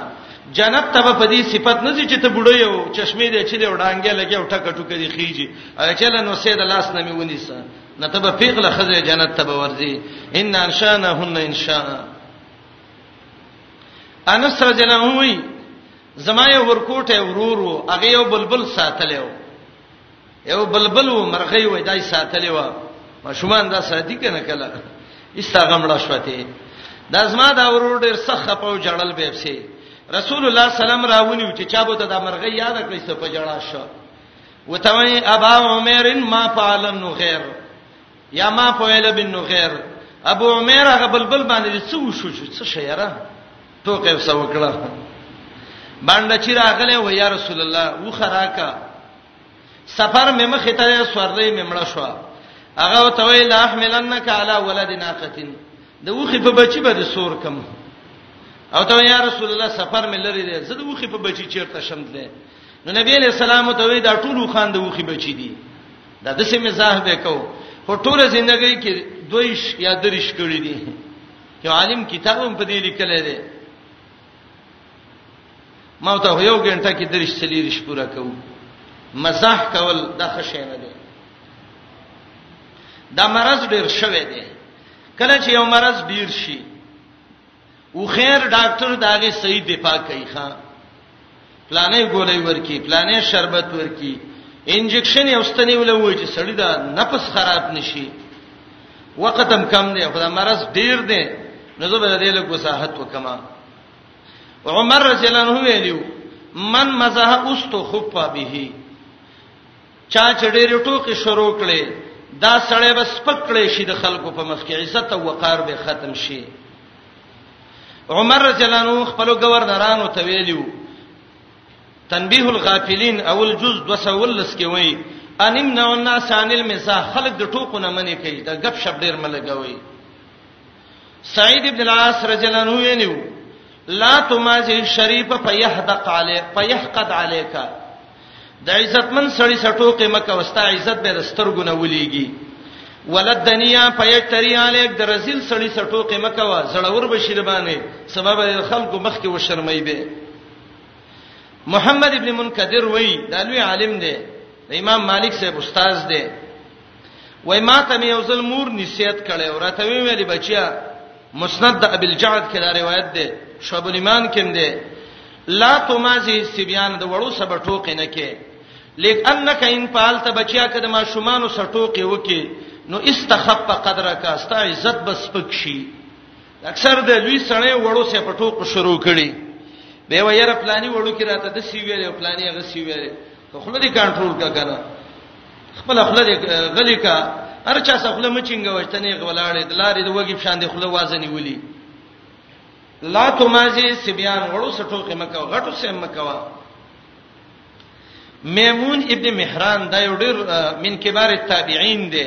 جنت ته په دې صفت نږي چې ته بډای یو چشمه دې چې دې وډانګې لګي او ټکه ټکه دې خيږي هغه چې له نو سید لاس نه می ونیسه نه ته به پیغله خزه جنت ته ورځي ان انشانهن انشاء انس رجلان وی زما یو ورکوټه ورور وو هغه یو بلبل ساتلی وو یو بلبل وو مرغۍ وای دای ساتلی و ماشومان دا ساتي کنه کله استغمړه شوته دا زما دا ورور ډیر سخه په جړل به پسي رسول الله سلام راونیو چې چا به د مرغۍ یاد کړی څه په جړا شو وتوي ابا عمرن ما فعلن غیر یا ما فعل بن نغیر ابو عمر هغه بلبل باندې څه وشو شو څه شیره ټوکې وسو وکړه باندې چې راغله و یا رسول الله و خراکا سفر مې مخې ته سورلې مې مړ شو هغه ته وی لا احملنک علی ولد ناقتین د وخې په بچی به د سور کم او ته یا رسول الله سفر مې لري دی زه د وخې په بچی چیرته شم تله نو نبی علیہ السلام ته وی دا ټول خان د وخې بچی دی دا د سیمه زاه به کو په ټوله ژوندۍ کې دویش یا دریش کړی دي یو عالم کتاب هم په دې لیکل دی ما ته یو غنټه کې دریش چلی ریش پورا کو مزاح کول د خشه نه دی دا مرض ډیر شوه دی کله چې یو مرض ډیر شي او خیر ډاکټر داغه صحیح دفاع کوي ښا پلانې ګولې ورکی پلانې شربت ورکی انجکشن یې واستنی ولوي چې سړی دا نفس خراب نشي وخت هم کم دی خدای مرز ډیر دی نو زه به دې له وساحت وکما عمر رضی الله عنه ویلو من مزه اوستو خفا به چا چې ډېر ټوکې شروع کړي دا سړی بس پکړې شي د خلکو په مخ کې عزت او وقار به ختم شي عمر رضی الله عنه خپل گورنرانو ته ویلو تنبیه الغافلین اول جز 210 کې وایي انم نو الناس عن المزاح خلک د ټوکو نه منې کوي د غب شپ ډیر ملګوي سعید ابن العاص رضی الله عنه ویلو لا تمازی شریف په یحدق علی په یحقد علیک د عزتمن سړی سټوکې مکه وستا عزت به دسترګو نه ولېږي ولد دنیا پیتری علیک د رزل سړی سټوکې مکه وا زړور بشیر باندې سبب خلکو مخ کې وشرمای به محمد ابن منکدر وای د لوی عالم دی د امام مالک صاحب استاد دی وای ما ته مې یو ځل مور نصیحت کړي او راته ویلي بچیا مسند د ابي الجعد کې دا روایت ده شعب الایمان کې ده لا تمازي سبيان د وړو سبا ټوکې نه کې لیک انک ان فعلت بچیا کده ما شومان سټوکې وکي نو استخف قدرک استا عزت بس پکشي اکثر د لوی سړی وړو سه په ټوکو شروع کړي به ویره پلاني وړو کې راته د سی ویلې او پلاني هغه سی ویلې ته خپل دې کنټرول کا کنه خپل خپل دې غلي کا هر چا خپل مچینګ وشتنې غولاړې د لارې د وګي پشان دې خپل وازنی ولي لا تمازي سبيان وړو سټوکې مکه غټو سم مکوا میمون ابن مهران دا یو ډیر من کبار التابعین دی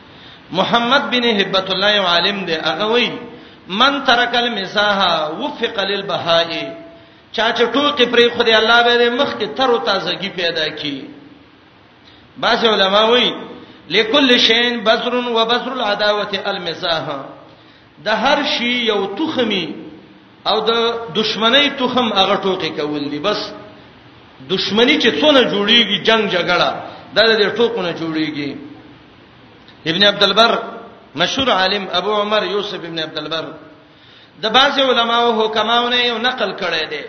محمد بن هبت الله یو عالم دی هغه وای من ترک المزاح وفق للبهاء چا چې ټوکی پرې خدای الله به مخ کې تر او تازګي پیدا کی بعض علما وای لكل شین بذر و بذر العداوه المزاح د هر شی یو تخمی او د دشمنی تخم هغه ټوکی کول دي بس دشمنی چې څونه جوړیږي جنگ جګړه دا د ټوکونه جوړیږي ابن عبد البر مشهور عالم ابو عمر یوسف ابن عبد البر د بعض علماو حکماونه یو نقل کړی دی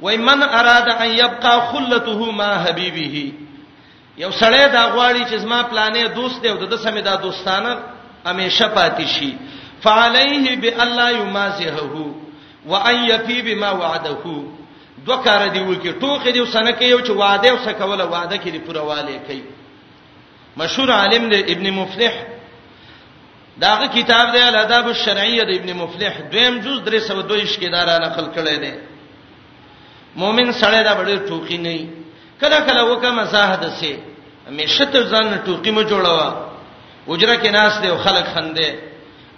وای من اراده ان یبقى خلته ما حبیبه یو سړی دا غواړي چې زما پلانې دوست دی او د سمې دا دوستانه همیشه پاتې شي فعليه بالله يمازحه وان يفي بما وعده دوه کار دی وکي ټوخه دی وسنه کې یو چې وعده وسکوله وعده کې دی پرواله کوي مشهور عالم دی ابن مفلح داغه کتاب دی الاداب الشرعیه د ابن مفلح دویم جز 322 کې دارا نقل کړی دی مؤمن سړی دا ډېر ټوکی نه کله کله وکه مزاحد سي همیشه ته ځان ټوکی مو جوړوا اجره کې ناس دی او خلک خندې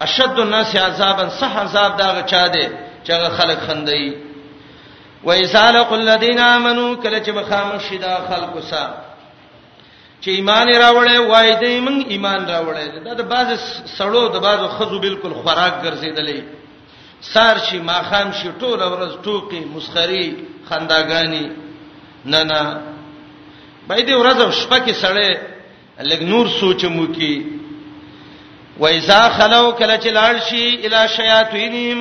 اشد الناس عذابا صح عذاب دا غچا دی چې خلک خندې وایسالق الذين امنوا کله چې مخامخ شیدا خلکو سره چې ایمان راوړې وای دې موږ ایمان راوړې دا د باز سړو د باز خزو بالکل خوراک ګرځیدلې سار شي ماخام شي ټول ورځ ټوکی مسخري خنداګانی نه نه بای دې ورځ او شپه کې سړې لګ نور سوچمو کې وایزا خلو کله چې لاړ شي الی شیاطینهم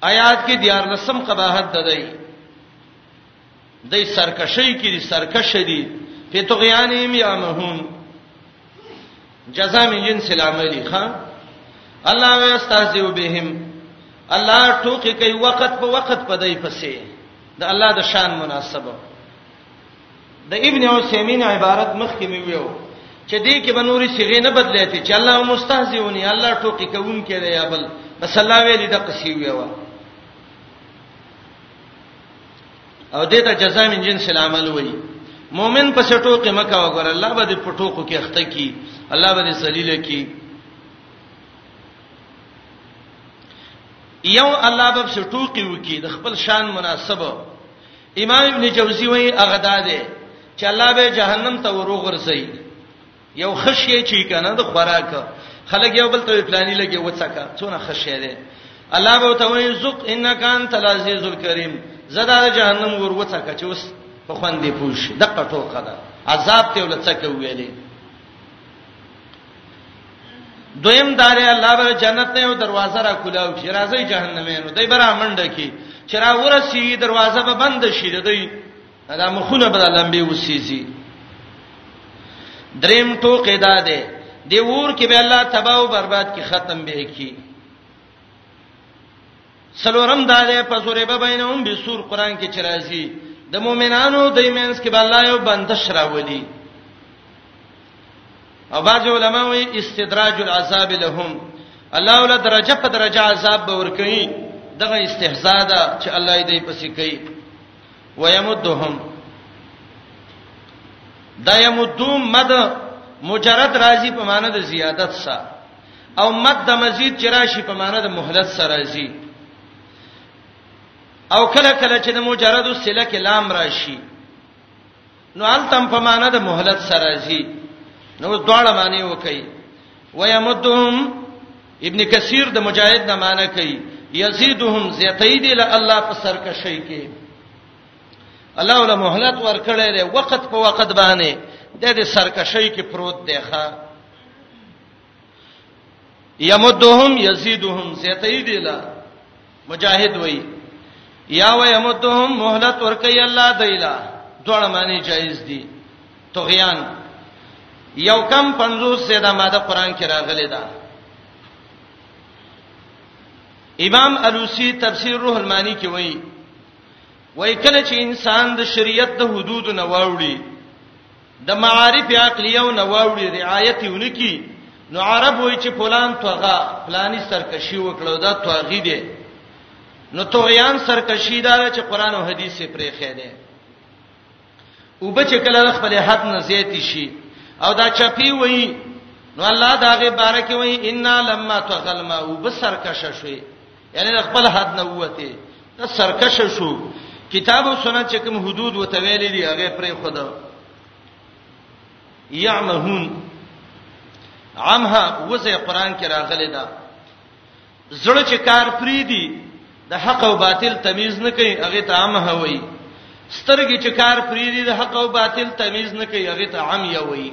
آیات کې دیار لسم قباحت ده دی د سرکشي کې دي سرکش دي په تغیانهم یامهون جزاء من جنس العمل ښا الله واستهزئ بهم الله ټوکی کوي وخت په وخت په دای پسې د الله د شان مناسبه د ابن عثیمین عبارت مخکې مې ویو چې دې کې بنوري صيغه نه بدلېته چې الله مستهزئونی الله ټوکی کوون کې دی یا بل بس الله ویلي د قصي ویو او دې ته جزاء من جنس العمل وایي مؤمن په سټو کې مکه وګور الله به دې پټو کو کې اخته کی الله به دې ذلیل کی یو الله به سټو کې وکی د خپل شان مناسبه امام ابن جوزی وایي هغه دا دی چې الله به جهنم ته وروغورځي یو خشیه چی کنه د خوراک خلک یو بل ته پلاني لګي وڅکا څونه خشیه دی الله به ته وایي زق انک انت العزیز الکریم زدا جهنم ور وڅکا چې اوس په خوان دی پوښ دغه ټوکا ده عذاب ته ولڅکه ویلې دویم داري الله به جنت نه یو دروازه را کولاو چې راځي جهنمینو دای برا منډه کی چې را ورسی دروازه به بند شي دای دا مخونه به لمبي وسیږي دریم ټوکې دا ده دی ور کې به الله تباہ او برباد کی ختم به کی سلورم دا ده په سورې به بینهم به سور قران کې چرایي د مؤمنانو د ایمنس کې به الله یو بندش راولي او بعض علما وی استدراج العذاب لهم الله ول درجه په درجه عذاب به ور کوي دغه استهزاء ده چې الله یې دې پسې کوي ويمدهم دا يمدوم مد مجرد راضی په معنی د زیادت سره او مد د مزید چرشی په معنی د مهلت سره راضی او کله کله چې د مجرد سله کې لام راشي نو التم په معنا د مهلت سره زی نو دواړه معنی وکي ويمدهم ابن کثیر د مجاهد نه معنی کوي یزيدهم زیتید ل الله په سر کې شي کې الله ول مهلت ورکړی دی وخت په وخت باندې د دې سرکشي کې پروت دی ښا یمدهم یزيدهم زیتای دی لا مجاهد وای یا و یمدهم مهلت ورکی الله دیلا دوړ معنی جایز دی طغیان یو کم 50 سیدا ماده قران کې راغلی دا امام الوسی تفسیر روح المانی کې وای وای کله چې انسان د شریعت د حدود نه واوړي د معارف عقلیو نه واوړي رعایت ونکي نو عرب وای چې فلان توغه فلانی سرکشي وکړو دا توغی دی نو توغیان سرکشي دا چې قران او حدیث یې پرې خېده او بچ کله خپل حد نه زیات شي او دا چپی وای نو الله داغه بارکه وای ان لما تغلما او بسرکشه شوي یعنی د خپل حد نه وته ته سرکش شو کتاب او سنت چې کوم حدود وته ویلې دي هغه پرې خدا یعمهون عمها وزه قران کې راغلي ده زړه چې کار پری دي د حق او باطل تمیز نه کوي هغه ته عمها وایي سترګې چې کار پری دي د حق او باطل تمیز نه کوي هغه ته عمیا وایي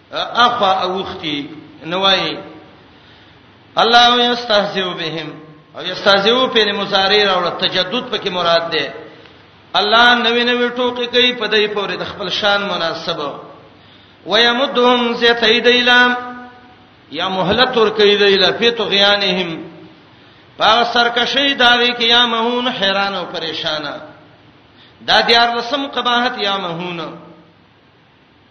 اخوا اوختی نوای الله یستهزئ بهم او یستهزئ په مضارع راوړ تجدد پکې مراد ده الله نوې نوې ټوکې کوي په دې پورې د خپل شان مناسبه ويمدهم زيت ايديلام یا مهلت ور کوي د اله په تغیانهم په سرکشي داوي کې یا مهون حیران او پریشان دا دیار لسم قباحت یا مهون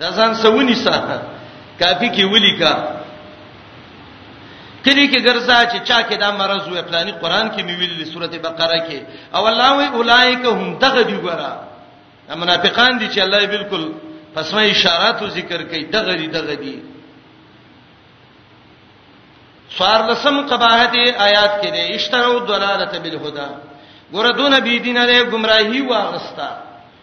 دا ځان سونی ساته کافی کې ولیکا کلی کې ګرځا چې چا کې دا مرز وې پلاني قران کې مې ویلې سورته بقره کې او الله وی اولایک هم دغه دی ګره منافقان دي چې الله بالکل پسمه اشارات او ذکر کوي دغه دی دغه دی سوار لسم قباحت آیات کې دي اشتراو دلالت بالهدى ګوره دون بی دینه له گمراهی واغستا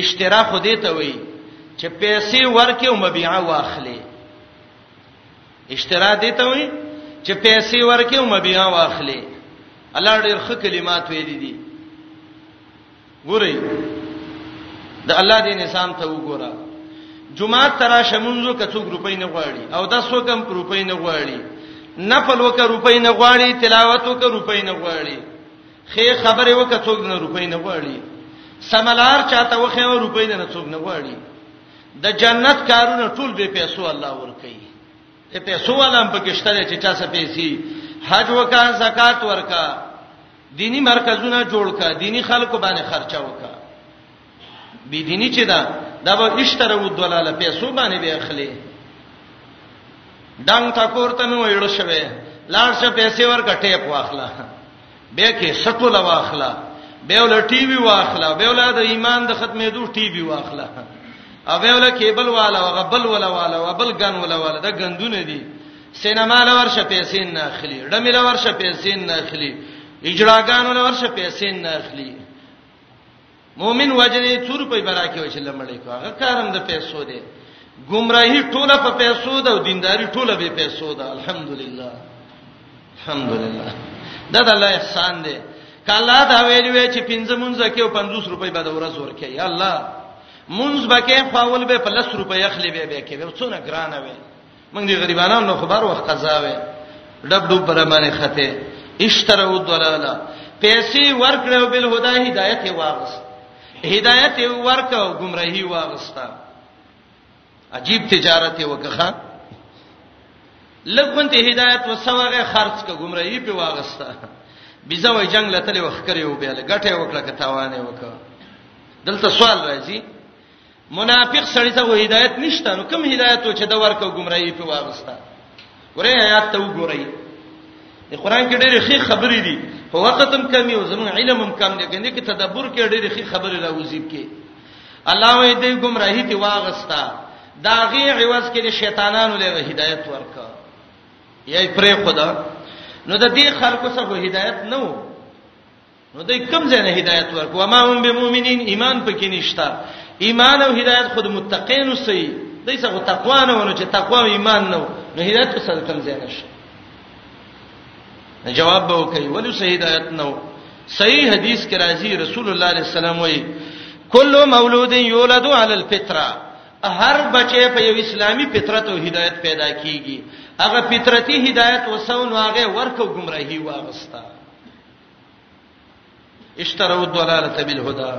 اشترا خو دې ته وایي چې پیسې ورکې او مبيعه واخلې اشترا دې ته وایي چې پیسې ورکې او مبيعه واخلې الله ډېر ښه کلمات ویلي دي ګورئ د الله دې نسام ته وګوره جمعه ترا شمونځو کڅوګ روپۍ نه غواړي او د سو کم روپۍ نه غواړي نفل وک روپۍ نه غواړي تلاوت وک روپۍ نه غواړي خې خبره وکړه څوک نه روپۍ نه غواړي سملار چاته وخه او روپۍ نه څوک نه غواړي د جنت کارونه ټول به پیسو الله ور کوي ته پیسو ولم پکشتره چې چا څه پیسي حج وکا زکات ورکا دینی مرکزونه جوړ کا دینی خلکو باندې خرچه وکا بيديني چې دا دا به اشتره و دلاله پیسو باندې به اخلي دنګ تا کوړته مې ویړ شوه لاړ شه پیسې ورکه ټیپ واخلا به کې سټول واخلا به ول ټي وي واخلا به ول د ایمان د ختمېدو ټي وي واخلا او به ول کیبل والا او غبل ولا والا او بل ګن ولا والا دا ګندونه دي سینما لور شه پیسې نه اخلي ډمې لور شه پیسې نه اخلي اجراګانو لور شه پیسې نه اخلي مؤمن وجنې څور په براکه وشي لمړې کو هغه کارم د پیسو دی گمراهی ټوله په پیسو ده او دینداری ټوله به پیسو ده الحمدلله الحمدلله دا د الله احسان دی کله دا ویل وی چې پنځه مونږه کې 50 روپۍ به د ورځ ورکې یا الله مونږ بکې فاول به په 10 روپۍ اخلي به به کې څونه ګرانه وي موږ دي غریبانو نو خبر وخت قضا وې ډب ډوب پر باندې خته اشترو دلاله پیسې ورکړو بل هدا هدایت واغس هدایت ورکو گمراهي واغستا عجیب تجارت وکخه لګونته هدایت وسوغه خرج ک گمراهي په واغستا بيزه وای جنگ لته وخت کړو بیل غټه وکړه کتاوانه وکړه دلته سوال راځي منافق سړی ته هدایت نشته نو کوم هدایت چې د ورکو گمراهی په واغستا ورې آیات ته وګورئ د قران کې ډېرې ښې خبرې دي په وخت هم کمی او زموږ علم هم کم دی کنه کې تدبر کې ډېرې ښې خبرې راوځي کې الله وې دې گمراهی ته واغستا دا غي عوض کې د شیطانانو له هدایت ورکا یې پرې خدا نو د دې خلکو سره هدایت نه وو نو دای کوم ځای نه هدایت ورکو ما هم به مؤمنین ایمان پکې نشتا ایمان او هدایت خود متقین وسی دای څه تقوا نه ونه چې تقوا او ایمان نه نو هدایت څه کوم ځای نشه جواب به وکي ولې صحیح هدایت نه صحیح حدیث کې راځي رسول الله علیه السلام وایي کل مولود یولد علی الفطره هر بچی په یو اسلامي فطرت او هدایت پیدا کیږي هغه فطرتي هدایت وسو نو هغه ورکو گمراهي واغستا اشتروا الضلاله بالهدى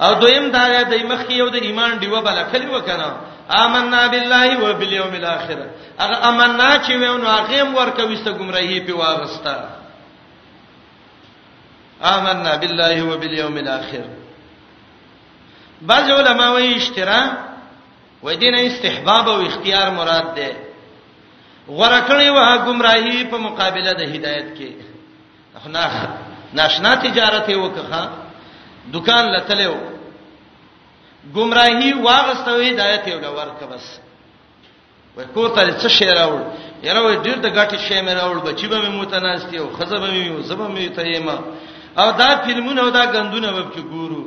او دویم دا د مخ یو د ایمان دیو بل کلی وکنه آمنا بالله و بالیوم الاخر هغه امنا چې ونه هغه ورکه وسته گمراهی په واغستا آمنا بالله و بالیوم الاخر بعض علما وایي اشترا و دین استحباب او اختیار مراد ده غره کړی و گمراهی په مقابله د هدایت کې اخنا ناشنا تجارت یې وکړه دکان لتلو گمراهی واغستو هدایت یې ورکړه بس وای کور ته څه شی راوړ یره وای ډیر د غټي شی مې راوړ بچی به مې متناستی او خزه به مې او زبه مې ته یما او دا فلمونه او دا غندونه وب کې ګورو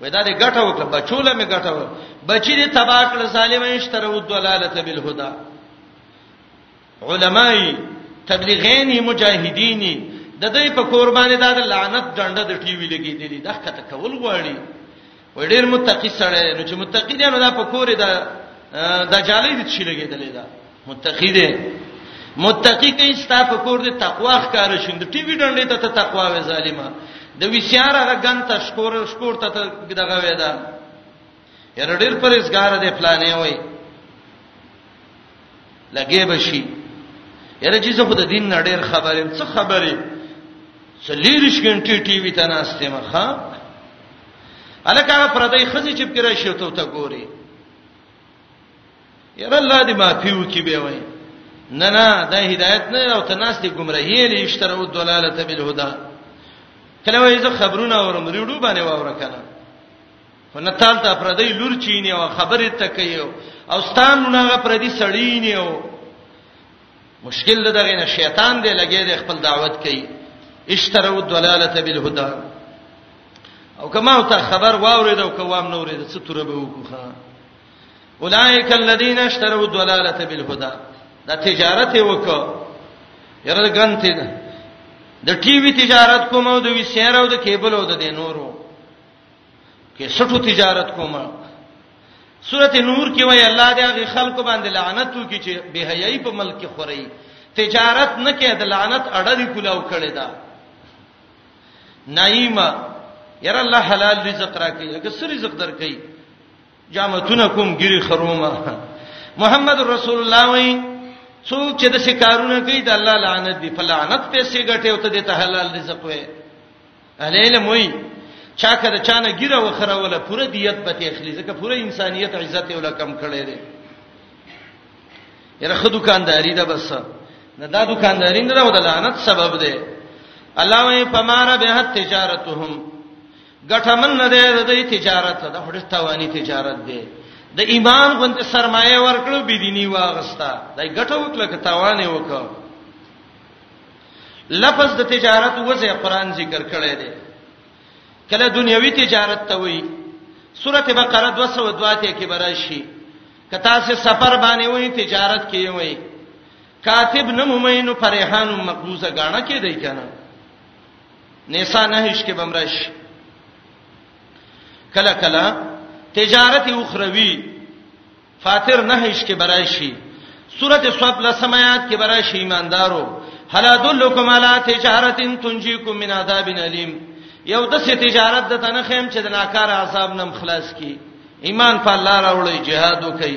وای دا دې غټه وکړه بچوله مې غټه و بچی دې تباہ کړ ظالمین شترو دلالت بالهدى علماي تبلیغین مجاهدین د دې په قربانې دا د لعنت ډنډه د ټي وی لګېدلې د ښکته کول غواړي و ډېر متقی سره نو چې متقی دی نو دا په کورې دا د جالې د چی لګېدلې دا متقی دی متقی کې ستا په کور دې تقوا ښکار شوند ټي وی ډنډې ته ته تقوا وې ظالما د وی سیاره غن ته شکور شکور ته دغه وې دا یره ډیر پرېزګار دی پلانې وای لګې بشي یره چې زه خو د دین نه ډیر خبرې څه خبرې څلیرش غنټې ټي وي ته ناشته مخه الکه پردای خزي چې پیرا شي ته ته ګوري یره الله دې معفو کې به وای نه نه دا هدایت نه او ته ناشته گمراهی لې اشتر او دلالت بالهدى کله وای زه خبرونه اورم ریډو باندې واور کنه خو نه تال ته پردی لور چینه او خبره تکي او ستان نه پردی سړی نه او مشکل د دغه نه شیطان دی لګي د خپل دعوت کوي اشتروا الضلاله بالهدى او کما ته خبر واورید او کوام نو ورید څه تر به وکړه اولائک الذین اشتروا الضلاله بالهدى دا تجارت وکړه یره غنته د ټي وي تجارت کوم او د وی سیر او د کیبل او د نورو کې سټو تجارت کوم سورته نور کې وای الله دې هغه خلکو باندې لعنت وکړي چې به حیاي په ملک کې خوري تجارت نه کې د لعنت اړه دی کولاو کړي دا نایما ير الله حلال رزق راکړي هغه سر رزق درکړي جامتونه کوم ګيري خرومه محمد رسول الله وای څوک چې د شکارونه کوي د الله لعنت دی په لعنت پیسې ګټي او ته د حلال رزق وې الیل موي چا کړه چانه ګیره وخره ولا پوره دیت به تخلی ځکه پوره انسانیت عزت یې ولا کم کړی دی یره خو دکانداری ده بس نه دا دکانداری نه راو د لعنت سبب دی الله وی پماره به تجارتهم ګټمن نه دی د تجارت د هډه توانی تجارت دی د ایمان غوند سرمایه ورکړو بيدینی واغستا دای ګټو کله ک توانه وکړو لفظ د تجارت وځي قران ذکر کړی دی کله دنیوي تجارت ته وایي سورته بقره 202 کې براشي کتا سه سفر باندې وایي تجارت کې وایي کاتب نه مومینو فرحان مقبوزه غاڼه کې دی کنه نساء نهش کې بمرش کله کله تجارت اخروی فاطر نهش کې براشي سورته صف لسم آیات کې براشي ایماندارو هل ادلکم علی تجارت تنجیکم من عذاب الیم یو د څه تجارت د تنه خیم چې د ناکاره عذاب نم خلاص کی ایمان په الله راوړی jihad وکي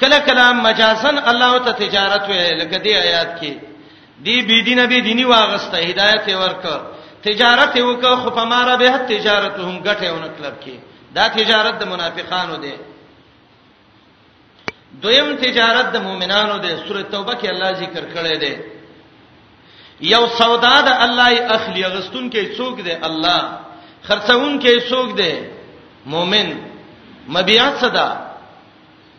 کله کله مجازن الله ته تجارت وی لکه دی آیات کې دی بی دین به دینی واغسته هدایت ورک تجارت وک خو په مارا به تجارت هم ګټه ونه کلب کې دا تجارت د منافقانو دی دویم تجارت د مؤمنانو دی سوره توبه کې الله ذکر کړی دی یو سودا د الله ای اخلی غستون کې څوک دی الله خرڅون کې څوک دی مؤمن مبيعات صدا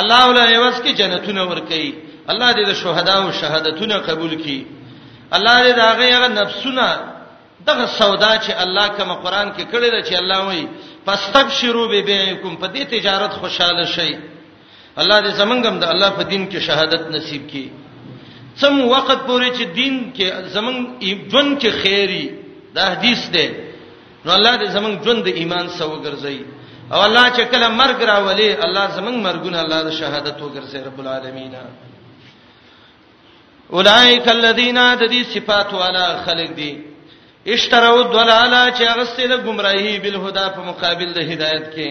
الله ولا یوس کې جنتونه ور کوي الله دې د شهدا او شهادتونه قبول کړي الله دې دا غیغه نفسونه دغه سودا چې الله کوم قران کې کړی دا چې الله وایي فاستبشروا ببيعكم په دې تجارت خوشاله شئ الله دې زمونږم د الله په دین کې شهادت نصیب کړي څم وخت پورې چې دین کې زمونږ ژوند کې خیری دا حدیث دی نو الله دې زمنګ ژوند د ایمان سره وګرځي او الله چې کله مرګ راولي الله زمنګ مرګونه الله د شهادت وګرځي رب العالمین اولائک الذین د دې صفات والا خلق دي اشتروا الضلاله چې هغه ستله گمراهي بل هدا په مقابل د هدایت کې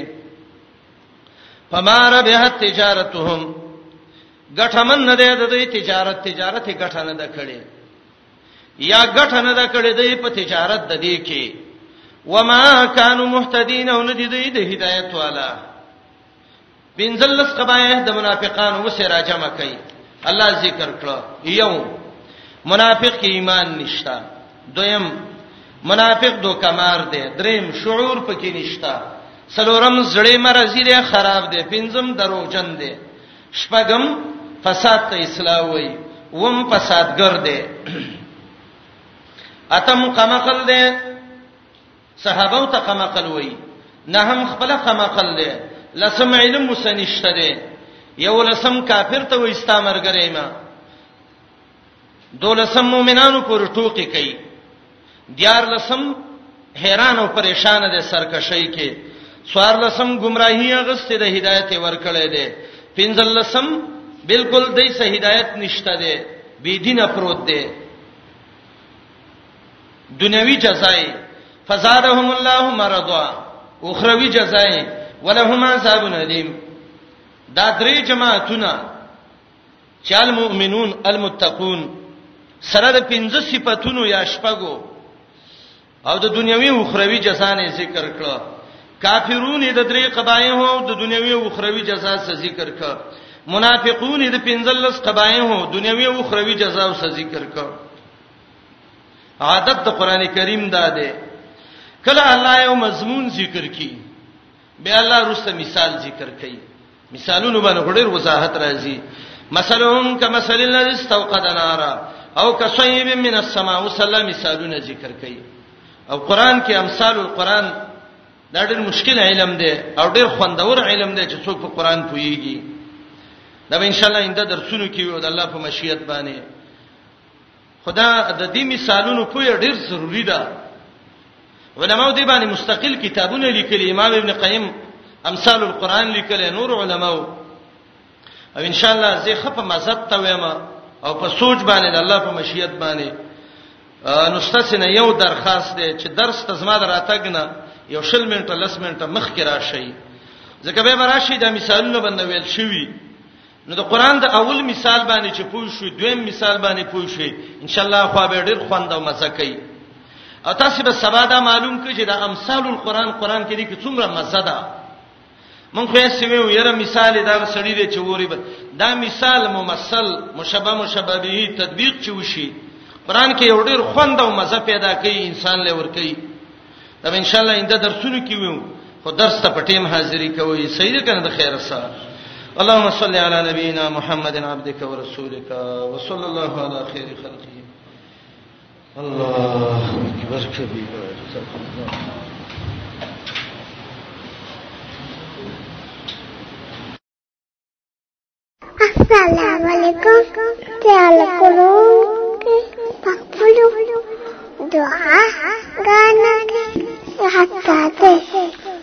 فما ربحت تجارتهم غټمن نه ده د تجارت تجارت غټه نه ده کړې یا ګټه نه ده کړې دی په تجارت د دې کې وما كانوا مهتدين او نه دي دی د هدایت والا بنزلس قبایه د منافقان وسه را جمع کړي الله ذکر کړو یو منافق کې ایمان نشتا دویم منافق دو کمار دی دریم شعور پکې نشتا سلورم زړې مرزي دی خراب دی پنځم دروغجن دی شپږم فساد ته اصلاح وای وم فسادګر دی اتم قمقل دی صحابه ته قمقل وای نه هم خپل قمقل دی لسم علم وسنشته دی یو لسم کافر ته وای استامرګرې ما دولسم مؤمنانو پر ټوکی کوي دیار لسم حیران او پریشان دي سرکشي کې سوار لسم گمراهی غسته د هدایت ورکړې ده پنځل لسم بالکل دای سه هدایت نشته ده بی دینه پروت ده دنیوي جزای فزادهم الله مرضا اخروی جزای ولهم عذاب الیم دا درې جماعتونه چې المؤمنون المتقون سره د پنځه صفاتونو یا شپږو او د دنیوي او اخروی جزا نه ذکر کړه کافرون د درې قبایه او د دنیوي او اخروی جزا څخه ذکر کړه منافقون د پنځلس قبایه او دنیوي او اخروی جزا څخه ذکر کړه عادت د قران کریم دا ده کله الله یو مضمون ذکر کی بیا الله رسته مثال ذکر کړي مثالونه باندې غوړي وضاحت راځي مثلهم کمثل الذي استوقد نارا او کصيب من السماء وسلم مثالونه ذکر کړي او قران کې امثال القران دا ډېر مشکل علم دی او ډېر خوندور علم دی چې څوک په قران پويږي دا به ان شاء الله انده درسونو کې وي او د الله په مشیت باندې خدا د دې مثالونو په ډیر ضروری ده علماء دې باندې مستقل کتابونه لیکلي امام ابن قیم امثال القرآن لیکلي نور علماء او ان شاء الله زه خپه مزد ته وایم او په سوچ باندې د الله په مشیت باندې نو ستاسو نه یو درخواست دی چې درس ته زما دراتګ نه یو شل منټه لس منټه مخکې راشي ځکه به راشي دا مثالونه باندې ویل شوی نو د قران د اول مثال باندې چې پوه شو دویم مثال باندې پوه شو ان شاء الله خو به ډیر خوند او مزه کوي او تاسو به سبا دا معلوم کړئ چې د امثال القرآن قرآن کې دي کې څومره مزه ده مونږ خو یې سویو یره مثال دا سړی دی چې وری به دا مثال ممثل مشبه مشبه به تطبیق چې وشي قرآن کې یو ډیر خوند او مزه پیدا کوي انسان لور کوي دا ان شاء الله انده درسونه کیو خو درس ته پټیم حاضری کوي صحیح ده کنه د خیر سره اللهم صل علی نبینا محمد عبدک ورسولک وصلی الله علی خیر خلقه الله اکبر کبیر السلام علیکم تعال کولو پخپلو دعا غانا حتا ته